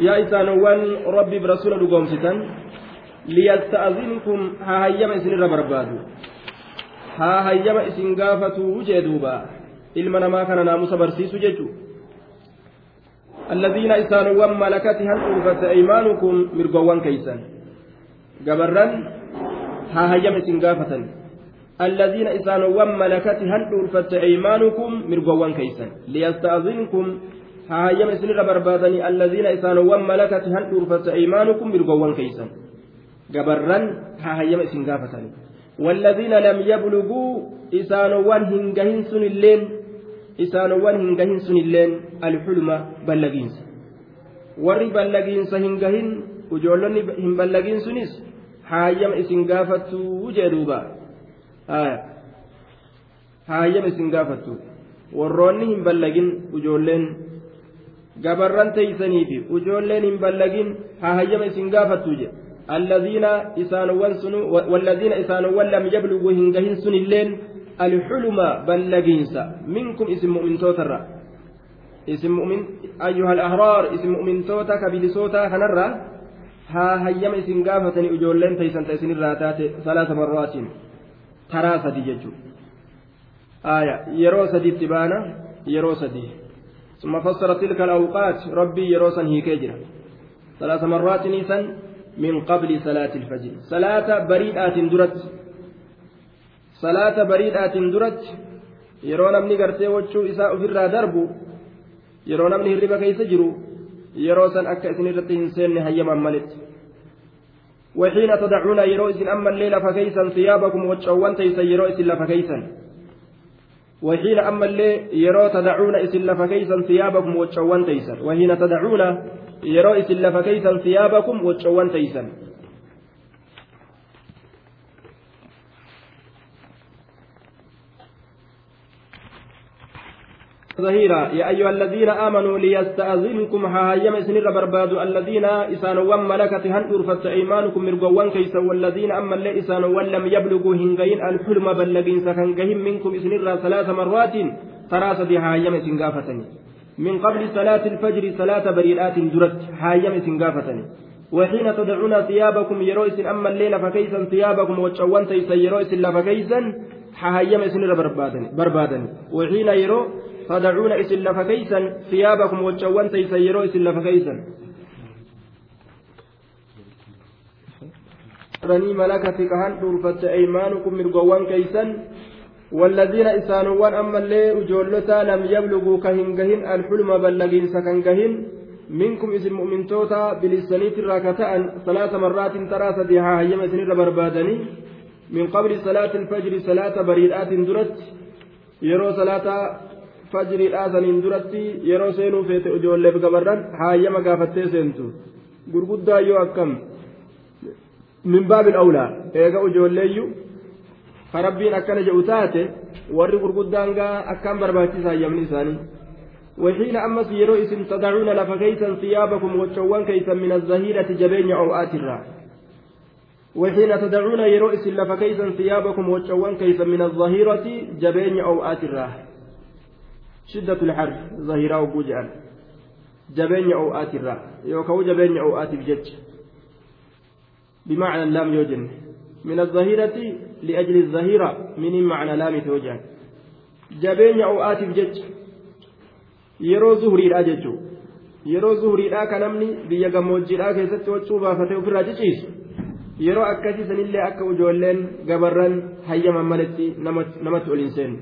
[SPEAKER 1] يا إسانوان ربي برسول لقوم ستن. Haa hayyama isinirra barbaadu haa hayyama isin gaafatuu jee duuba ilma namaa kana naamusa barsiisu jechu الذين إسانوا ملكت هل أوفت أيمانكم مرقوان كيسان قبرا ها هيم سنقافة الذين إسانوا ملكت هل أوفت أيمانكم مرقوان كيسان ليستأذنكم. ها هيم سنر بربادني. الذين إسانوا ملكت هل أوفت أيمانكم مرقوان كيسان gabarran haa hayyama isin gaafatani والذين لم يبلغوا إسانوان هنجهن سن اللين إسانوان هنجهن سن اللين الحلم بلغينس warri ballagiinsa hin gahin ujoollonni hin ballagiin sunis haayyama isin gaafattu jee duuba haayyama isin gaafattu warroonni hin ballagin ujoolleen gabarran teeysaniifi ujoolleen hin ballagin haa hayyama isin gaafattu jee الذين إسانوان سنو والذين إسانوان لم يبلغوا هنجهن سن اللين الحلم بلغينسا. منكم اسم مؤمن توترا. اسم مؤمن أيها الأحرار اسم مؤمن توتا كبلسوتا خنرا ها هيم اسم قافة أجولين تيسن تيسن الراتات ثلاث مرات. تراسة ججو. آية يرو سدي تبانا يرو سدي. ثم فسر تلك الأوقات ربي يروسا هيكيجرا ثلاث مرات نيسان من قبل صلاة الفجر صلاة بريئات درت yeroo namni gartee wachuu isaa ofirraa darbu yeroo namni hirriba keessa jiru yeroo san akka isin irratti hin seenne hayyaman malitti وحين تدعون يرو إسن أما الليل فكيسا ثيابكم وتشوان تيسا يرو إسن لفكيسا وحين أما الليل يرو تدعون إسن لفكيسا ثيابكم وتشوان تيسا وحين تدعون يرو إسن لفكيسا ثيابكم وتشوان تيسا ظهيرا يا أيها الذين آمنوا ليستأذنكم هايم سنر برباد الذين إسانوا ملكت هن أرفت أيمانكم مرقوان كيسا والذين أما اللي إسانوا لم يبلغوا هنغين الحلم بلغين سكنغهم منكم سنر ثلاث مرات تراسد هايم سنغافتني من قبل صلاة الفجر صلاة بريئات درت هايم سنغافتني وحين تدعون ثيابكم يرويس أما الليل فكيسا ثيابكم وتشوان تيسا يرويس فكيسا هايم سنر بربادني. وحين يرو فدعون إسن لفكيسا ثيابكم وجوان تيسيروا إسن لفكيسا رني ملكة كهان دورفت أيمانكم مرقوان كيسا؟ والذين إسانوان أما اللي أجولتا لم يبلغوا كهنجهن الحلم بلغين سكنجهن منكم إذن مؤمن توتا بلسانيت الراكتان ثلاث مرات ترى سديها هيما سنير بربادني من قبل صلاة الفجر صلاة بريدات درت. يرو صلاة fajriidhaa saniin duratti yeroo seenuu feete ijoolleef gabarran haayyama gaafattee seentu gurguddaa yoo akkam min baabil awlaa eega ijoolleeyyu ka rabbiin akkana jedhu taate warri gurguddaan gaa akkaan barbaachisa hayyamni isaanii. وحين أمس يرو إسم تدعون لفكيسا ثيابكم وتشوان كيسا من الزهيرة جبين أوآت الرا وحين تدعون يرو إسم لفكيسا ثيابكم وتشوان كيسا من الظهيرة جبين أوآت الرا شدة الحر ظهيرا وبوجعا جبين أوآت الراء يوكو جبين أوآت بجج بمعنى اللام يوجن من الظهيرة لأجل الظهيرة من معنى لام توجع جبين أوآت بجج yeroo zuhuriidha jechuun yeroo zuhuriidhaa kan namni biyya gammoojjiidhaa keessatti waccuu baafatee ofirraa ciciisu yeroo akkasii sanillee akka ijoolleen gabarran hayyaman maletti namatti ol hin seenne.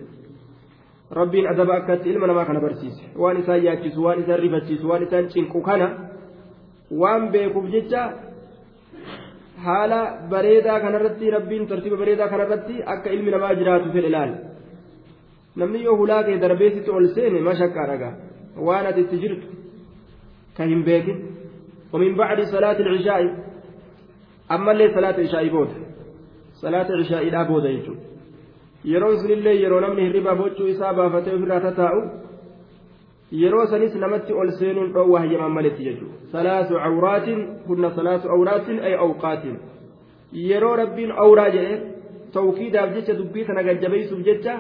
[SPEAKER 1] rabbiin adaba akkatti ilma namaa kana barsiise waan isaan yaachisu waan isaan rifachiisu waan isaan cinqu kana waan beekuuf jecha haala bareedaa kanarratti rabbiin tartiiba bareedaa kanarratti akka ilmi namaa jiraatu fedhe ilaala namni yoo hulaa kee darbeessitti ol seene mashakkaa dhagaa waan ati itti jirtu ka hin beekin ومن بعد صلاة العشاء أما اللي صلاة العشاء بودا صلاة العشاء لا بودا يجو yeroon sunillee yeroo namni hirribaa boccuu isaa baafatee ofirraa tataa'u yeroo sanis namatti ol seenuun dhoowwa hayyaman maletti jechuudha salaasu awraatin kunna salaasu awraatin ay awqaatin yeroo rabbiin awraa jedhe tawkiidaaf jecha dubbii tana gajjabeessuuf jecha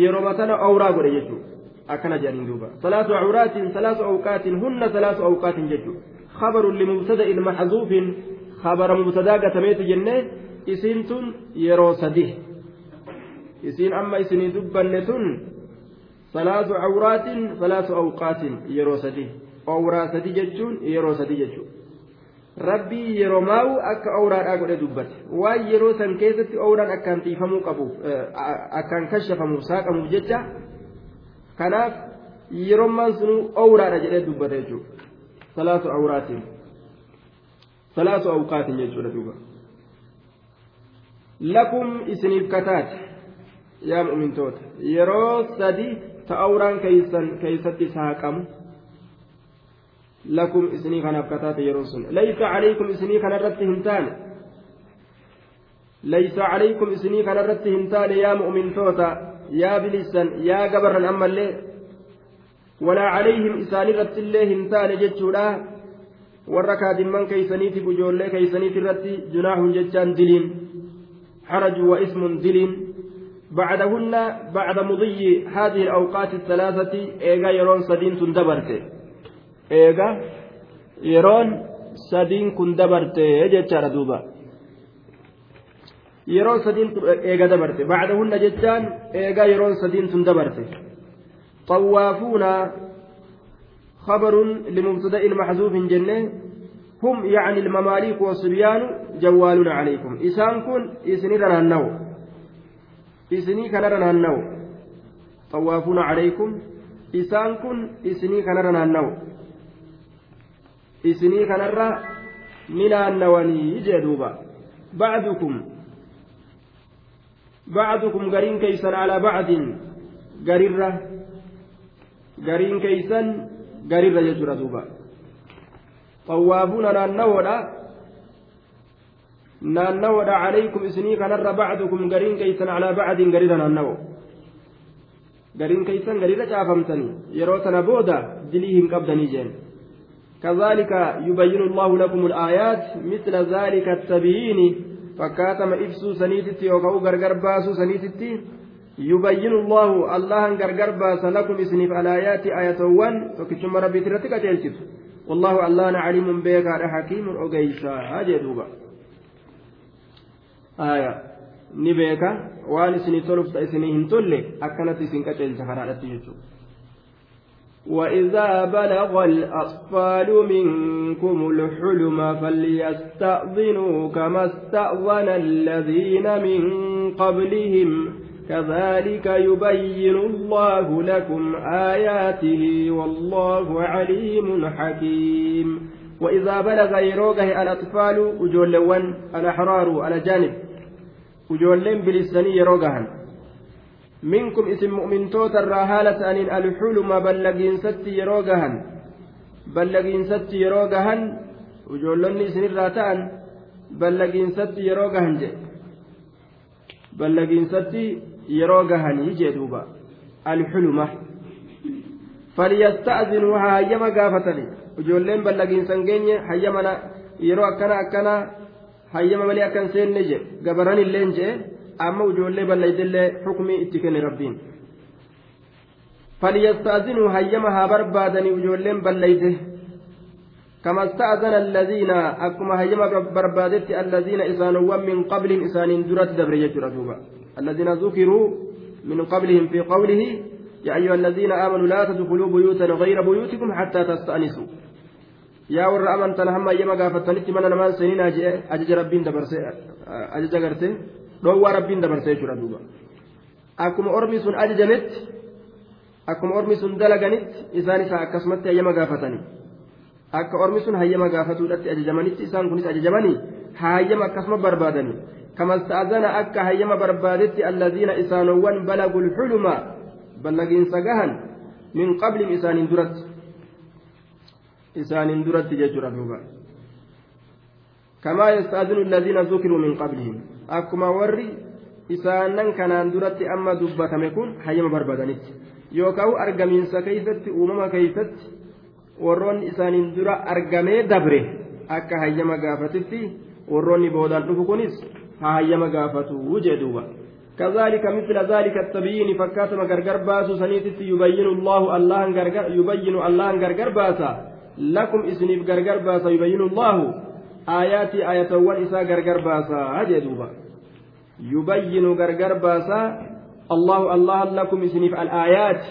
[SPEAKER 1] yeroo matana awraa godhe jechuudha akkana jedhaniin duuba salaasu awraatin salaasu awqaatin hunna salaasu awqaatin jechuudha خبر لمبتدأ محذوف خبر مبتدأ قتميت جنة إسنتم يرو سديه isiin amma isinii dubbanne tun salaasu awraatin salaasu awqaatin yeroo sadi awraa sadi jechuun yeroo sadi jechuudha rabbii yeroo maa'u akka awraadhaa godhe dubbate waan yeroo san keessatti awraan akkaan xiifamuu qabuuf akkaan kashafamuuf saaqamuuf jecha kanaaf yerommaan sunuu awraadha jedhee dubbate jechuudha salaasu awraatin salaasu awqaatin jechuudha duuba lakum isiniif kataate yaa mu'mintoota yeroo sadi ta'awraan keeysatti saaqamu lakum isinii kanaaf kataate yeroon sun laysa calaykum isinii kanarratti hin taane laysa calaykum isinii kanarratti hin taane yaa mu'mintoota yaa bilisan yaa gabarran ammallee walaa calayhim isaanirratti illee hin taane jechuudha warra kaadimman keeysaniitiif ijoollee keeysaniit irratti junaahun jechaan diliin حرج واسم دلين بعدهن بعد مضي هذه الأوقات الثلاثة إيغا يرون سدين تندبرت. إيغا يرون سدين كندبرت. جتشار دوبا. يرون سدين إيغا دبرت. بعدهن جتشان إيغا يرون سدين تندبرت. طوافون خبر لمبتدأ محذوف جنة. هم يعني المماليك والصبيان جوالون عليكم. إسان كن إسنير النو isinii kanarra naanna'u xawwaafuuna calaykum isaan kun isinii kanarra naanna'u isinii kanarra ni naannawanii jee duuba bacdukum bacdukum gariin keeysan alaa bacdin garirra gariin keeysan garirra jechuudha duuba xawwaafuuna naannawoodha naannawoodha calaykum isinii kanarra bacdukum gariin keeysan alaa bacdin garirra naannawo gariin keeysan garirra caafamtanii yeroo tana booda dilii hin qabdanii jeen كذلك يبين الله لكم الآيات مثل ذلك التبيين. فكاتم إفسو سنيتتي وكو غرغر باسو سنيتتي. يبين الله الله غرغر باس لكم اسنف الآيات آية وان. فكتم ربي ترتك والله الله عليم بك حكيم أغيسا هذه دوبا. آية نبيك وان اسني تلفت اسني هنتل أكنت اسنك تلتف هرالتي يجوب وإذا بلغ الأطفال منكم الحلم فليستأذنوا كما استأذن الذين من قبلهم كذلك يبين الله لكم آياته والله عليم حكيم وإذا بلغ يروغه الأطفال وجولون الأحرار على جانب وجولين بلساني يروغهن minkum isin mu'mintoota irraa haala ta'aniin alxuluma ballagiinsatti yeroo gahan ballagiinsatti yeroo gahan ijoollonni isinirraa ta'an ballagiinsatti yeroo gahan jedhe ballagiinsatti yeroo gahanii jee duuba alxuluma falyasta'zinuu haa hayyama gaafatani ijoolleen ballagiinsan geenye hayyamana yeroo akkana akkana hayyama malee akkan seenne jedhe gabaran illeen jedhe amma ijoollee balleeydellee xukumii itti kenne rabbiin falyastaazinuu hayyama haa barbaadanii ijoolleen balleeyde كما استأذن الذين أكما هيما بربادت الذين إسانوا من قبلهم إسان درت دبر يجرى الذين ذكروا من قبلهم في قوله يا أيها الذين آمنوا لا تدخلوا بيوتا غير بيوتكم حتى تستأنسوا يا ور أمن تنهم أيما قافتنت من نمان سنين أجج ربين دبر أجج قرتين dhoowwaa rabbiin dabarsee jechuudha duuba akkuma ormi sun ajajametti akkuma ormi sun dalaganitti isaan isaa akkasumatti hayyama gaafatanii akka ormi sun hayyama gaafatuudhatti ajajamanitti isaan kunis ajajamanii hayyama akkasuma barbaadanii كما استأذن أكا هيما بربادت الذين إسانوان بلغوا الحلم بلغين سجهن من قبل إسان درت إسان درت ججر كما يستأذن الذين ذكروا من قبلهم akkuma warri isaanan kanaan duratti amma dubbatame kun hayyama barbaadanitti yookaan argamiinsa keeysatti uumama keeysatti warroonni isaaniin dura argamee dabre akka hayyama gaafatitti warroonni boodaan dhufu kunis haa hayyama gaafatu jee duuba كذلك مثل ذلك التبيين فكاتم غرغر باسو سنيتي يبين الله الله غرغر يبين الله غرغر باسا لكم اسنيف غرغر باسا يبين الله آياتي آية وإسا غرغر باسا. هجي دوبا. يبين غرغر باسا. الله الله لكم اسنف الآيات.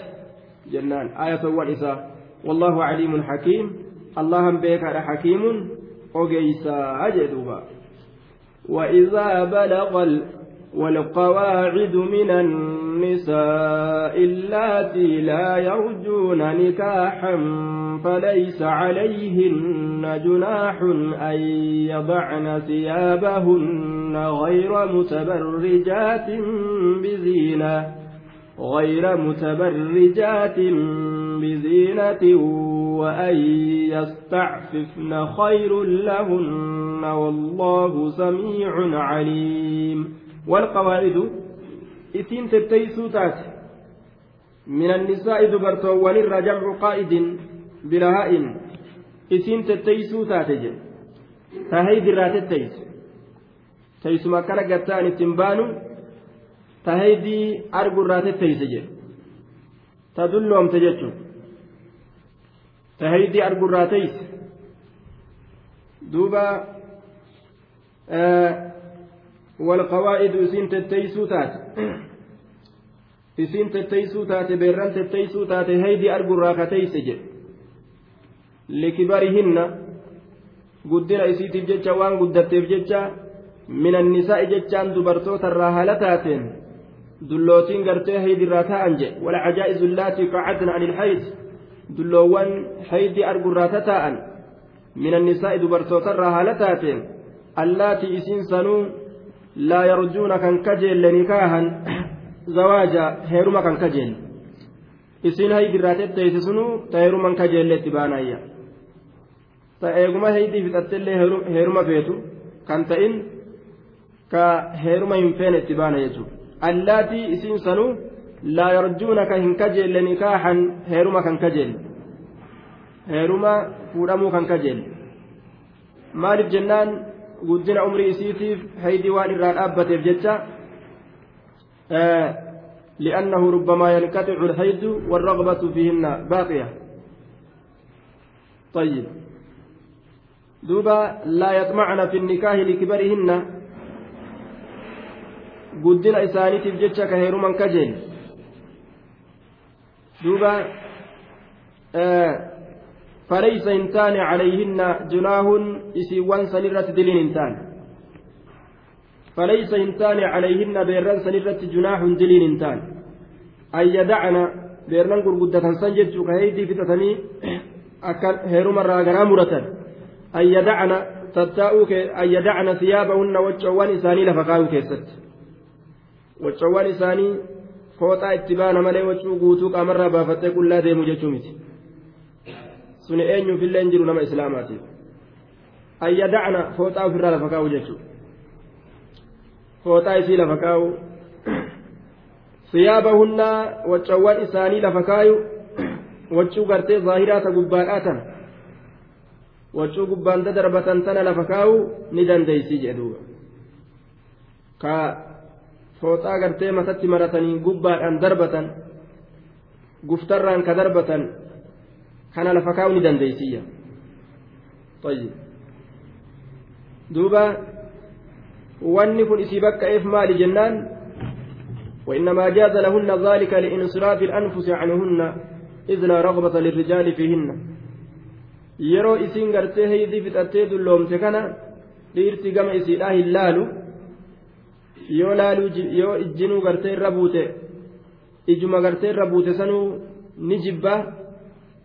[SPEAKER 1] جنان. آية وإسا والله عليم حكيم. الله بيك حكيم. أجيسا هجي دوبا. وإذا بلغ والقواعد من النساء اللاتي لا يرجون نكاحا فليس عليهن جناح أن يضعن ثيابهن غير متبرجات بزينة غير متبرجات بزينة وأن يستعففن خير لهن والله سميع عليم. والقواعد إثين تتيسو تات من النساء دبرتوان الرجع قائد بلهاء إثين تتيسو تاتج تهي درات التيس تيس ما كان قتان التنبان تهيدي أرجو رات التيس تدلهم تجتشو تهيدي أرجو راتيس دوبا آه والقواعد إسين تتيسو تات إسين تتيسو تات بيران تتيسو تات هيدي أرجو راكتيس جد لكبارهن jecha waan guddatteef jecha min annisaa'i jechaan dubartoota irraa haala taateen dullootiin gartee haydirraa ta'an jedhe wala cajaa'izu allaatii qacadna ani ilhayd dulloowwan haydi argurraa tataa'an min annisaa'i dubartootarraa haala taateen allaatii isiin sanuu laa yarjuuna kan kajeelle nikaahan zawaaja heeruma kan kajeelle isiin haydirraa tetteeyse sunuu ta heeruman kajeelleetti baanayya ta eeguma haydii fixattellee heeruma feetu kan ta'in ka heeruma hin feene itti baana jechuudha allaatii isiin sanuu laa yarjuuna ka hin kajeelle nikaahan heeruma kan kajeelle heeruma fuudhamuu kan kajeelle maaliif jennaan guddina umrii isiitiif haydii waan irraa dhaabbateef jecha لأنه ربما ينقطع الحيض والرغبة فيهن باقية طيب دوبا لا يطمعن في النكاح لكبرهن guddina isaaniitiif jecha ka heeruman kajeel duuba فليس إنتان عليهن جناه إسيوان سنرة دلين إنتان فليس إنتان عليهن بيران سنرة جناح دلين إنتان أن يدعن بيران قرقودة سنجد كهيدي فتتني أكن هيرما راغنا مرة أن يدعن تتاؤك أن يدعن ثيابهن وجوان إساني لفقاو كيست وجوان إساني fooxaa itti baana malee wachuu guutuu qaamarraa baafattee qullaa deemu jechuu suni eenyuufillee hin jiru nama islaamaatiif ayyadacna fooxaa ofirraa lafa kaa'u jechuudha fooxaa isii lafa kaa'u siyaabahunna waccawwan isaanii lafa kaayu wachuu gartee zaahiraata gubbaadhaa tana wachuu gubbaan dadarbatan tana lafa kaa'u ni dandeeysii jedhe duuba ka fooxaa gartee matatti maratanii gubbaadhaan darbatan guftarraan ka darbatan kana lafa kaa'u ni dandeeysiyya طيب دوبا wanni kun isii bakka'eef maali jennaan وإنما جاز لهن ذلك لإنصراف الأنفس عنهن إذ لا رغبة للرجال فيهن gartee heydii fixattee dulloomte kana dhiirti gama isiidhaa hin laalu yoo laaluu yoo ijjinuu gartee irra buute ijuma gartee irra buute sanuu ni jibba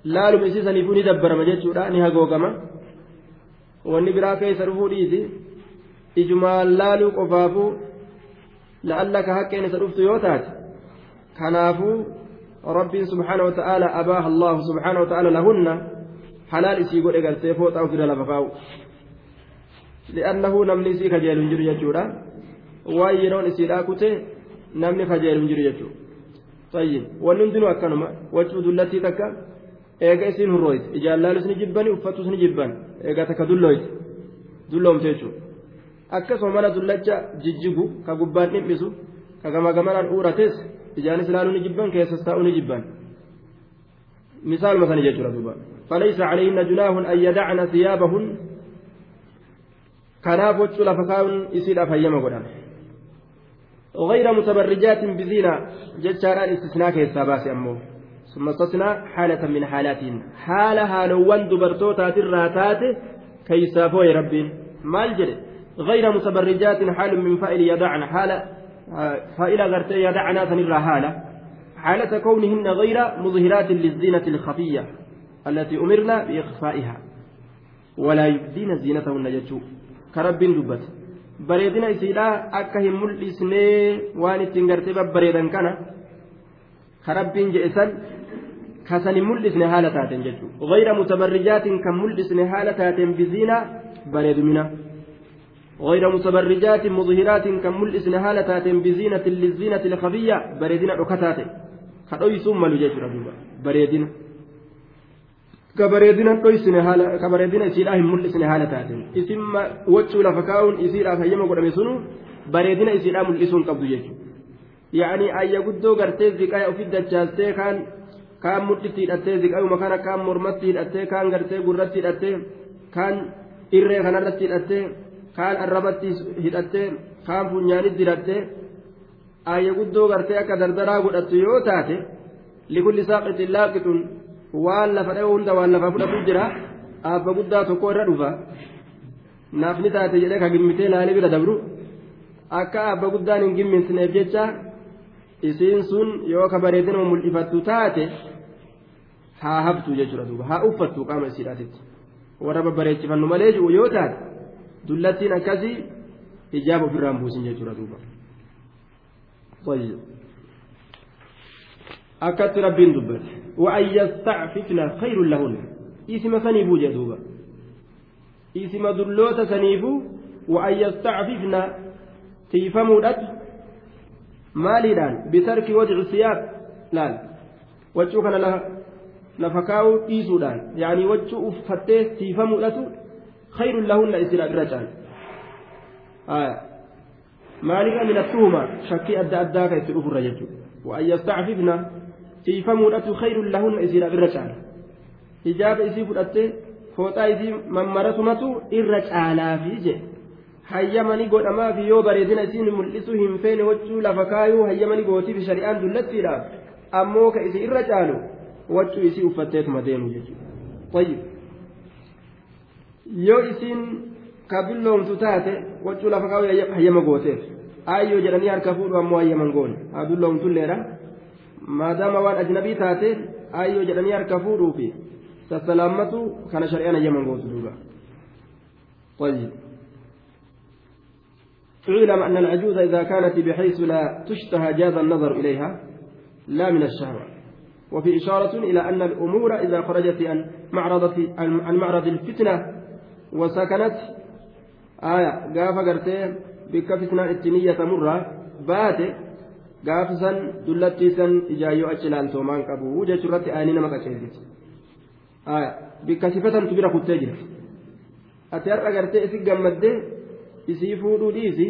[SPEAKER 1] laaluma isii saniifuu ni dabbarama jechuudha ni hagoogama wanni biraa keessa dhufuu dhiisi ijumaan laaluu qofaafuu la'allaka haqqeen isa dhuftu yoo taate kanaafuu rabbiin subhaana wata'aala abaaha allahu subhaana wata'aala lahunna halaal isii godhe gartee fooxaa ofirra lafa kaa'u li'annahu namni isii kajeelu hin jiru jechuudha waan yeroon isiidhaa kute namni kajeelu hin jiru jechuudha wanni hundinuu akkanuma wachuu dullattii takka eega isiin hurrooyte ijaan laalus ni jibbani uffatus ni jibban eega takka dullooyte dulloomte jechuudha akkasuma mana dullacha jijjigu ka gubbaan dhimmisu ka gama gamanaan uurates ijaanis laaluu ni jibban keessas taa'uu ni jibban misaaluma sani jechuudha duuba فليس عليهن جناح أن يدعن ثيابهن كناف وجه لفكاون يصير أفيما قدام غير متبرجات بزينة جتشاران استثناء كيساباس أمو ثم استثنى حالة من حالاتهن. حالة هالوان دبرتوتا تراتات كيسافو يا ربين. مال جري. غير متبرجات حال من فائل يدعن. حالة فائلة غرتي يدعنا تنرى حالة حالة كونهن غير مظهرات للزينة الخفية التي أمرنا بإخفائها. ولا يبدين زينتهن جتشو. كرب دبت. bareedina isiidhaa akka hin mul'isnee waan ittiin gartee babbareedan kana ka kasan hin mul'isne haala taateen jechuudha gayra mutabarrijaatiin kan mul'isne haala taateen biziina bareedumina غير متبرجات مظهرات كم ملئسن هالة بزينة للزينة الخفية بريدنا ركتات كدوي ثم لجيش ربيبا بريدنا كبريدنا دويسن هالة كبريدنا إسيرا هم ملئسن هالة تاتين إسم وجه لفكاون إسيرا فيما قد مسنو بريدنا إسيرا ملئسون قبض جيش. يعني أي قدو قرتي زكاية وفي الدجالتي كان كان kaan mudhitti hidhattee ziqayuma kana kaan mormatti hidhattee kaan gartee gurratti hidhattee kaan irree kanarratti hidhattee kaan arrabatti hidhattee kaan funyaanitti hidhattee ayya guddoo gartee akka dardaraa godhattu yoo taate likulli saaqixin laaqixun waan lafa dha'u hunda waan lafa fudhatu jira abba guddaa tokko irra dhufa naaf ni taate jedhee ka gimmitee laalee bira dabru akka abba guddaan hin gimminsneef jecha isiin sun yoo ka bareedinuma mul'ifattu taate. haa haftu jechuudha duuba haa uffattu qaama isiidhaatitti warra babbareechifannu malee jiru yoo taate dullattiin akkasii hijaaba ofirraan buusin jechuudha duuba. akkatti rabbiin dubbate وأن يستعففن خير لهن اسم سنيفو جدوبا اسم دلوت سنيفو وأن يستعففن تيفمودت maaliidhaan bitarki wajci siyaaq laal waccuu kana lafa kaa'uu dhiisuudhaan yaanii waccuu uffattee tiifamuudhatu khayrun lahunna isinaa irra caal maalirra min attuhuma shakkii adda addaa ka itti dhufurra jechuudha وأن يستعففن tiifamuudhatu khayrun lahunna isiidhaaf irra caala hijaaba isii fudhattee fooxaa isii mammarasumatu irra caalaafi jedhe hayyamani godhamaafi yoo bareedina isiin mul'isu hin feene wachuu lafa kaayuu hayyamani gootiifi shari'aan dullattiidhaaf ammoo ka isii irra caalu wachuu isii uffatteetuma deemu jechuudha yoo isiin ka billoomtu taate wachuu lafa kaayuu hayyama gooteef aayyoo jedhanii harka fuudhu ammoo hayyaman goone haa billoomtulleedha maadaama waan ajnabii taate aayyoo jedhanii harka fuudhuufi sassalaammatu kana shari'aan hayyaman gootu duuba طيب اعلم أن العجوز إذا كانت بحيث لا تشتهى جاز النظر إليها لا من الشهوة وفي إشارة إلى أن الأمور إذا خرجت عن معرض عن معرض الفتنة وسكنت آية قاف قرتين بكفتنا التنية مرة san dullattii san ijaayyoo achi ilaaltoo maan qabu jechuurratti aanii nama qaceelchiti bikka sifatantu bira kuttee jirti ati har'a gartee isi gammaddee isii fuudhuu dhiisi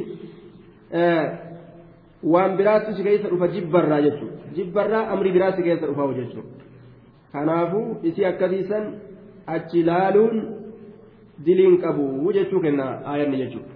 [SPEAKER 1] waan biraatti si keessa dhufa jibbarraa jechuudha jibbarraa amri biraa si keessa dhufa jechuudha kanaafuu isii akkasiisan achi ilaaluun diliin qabu jechuu kenna aayanni jechuudha.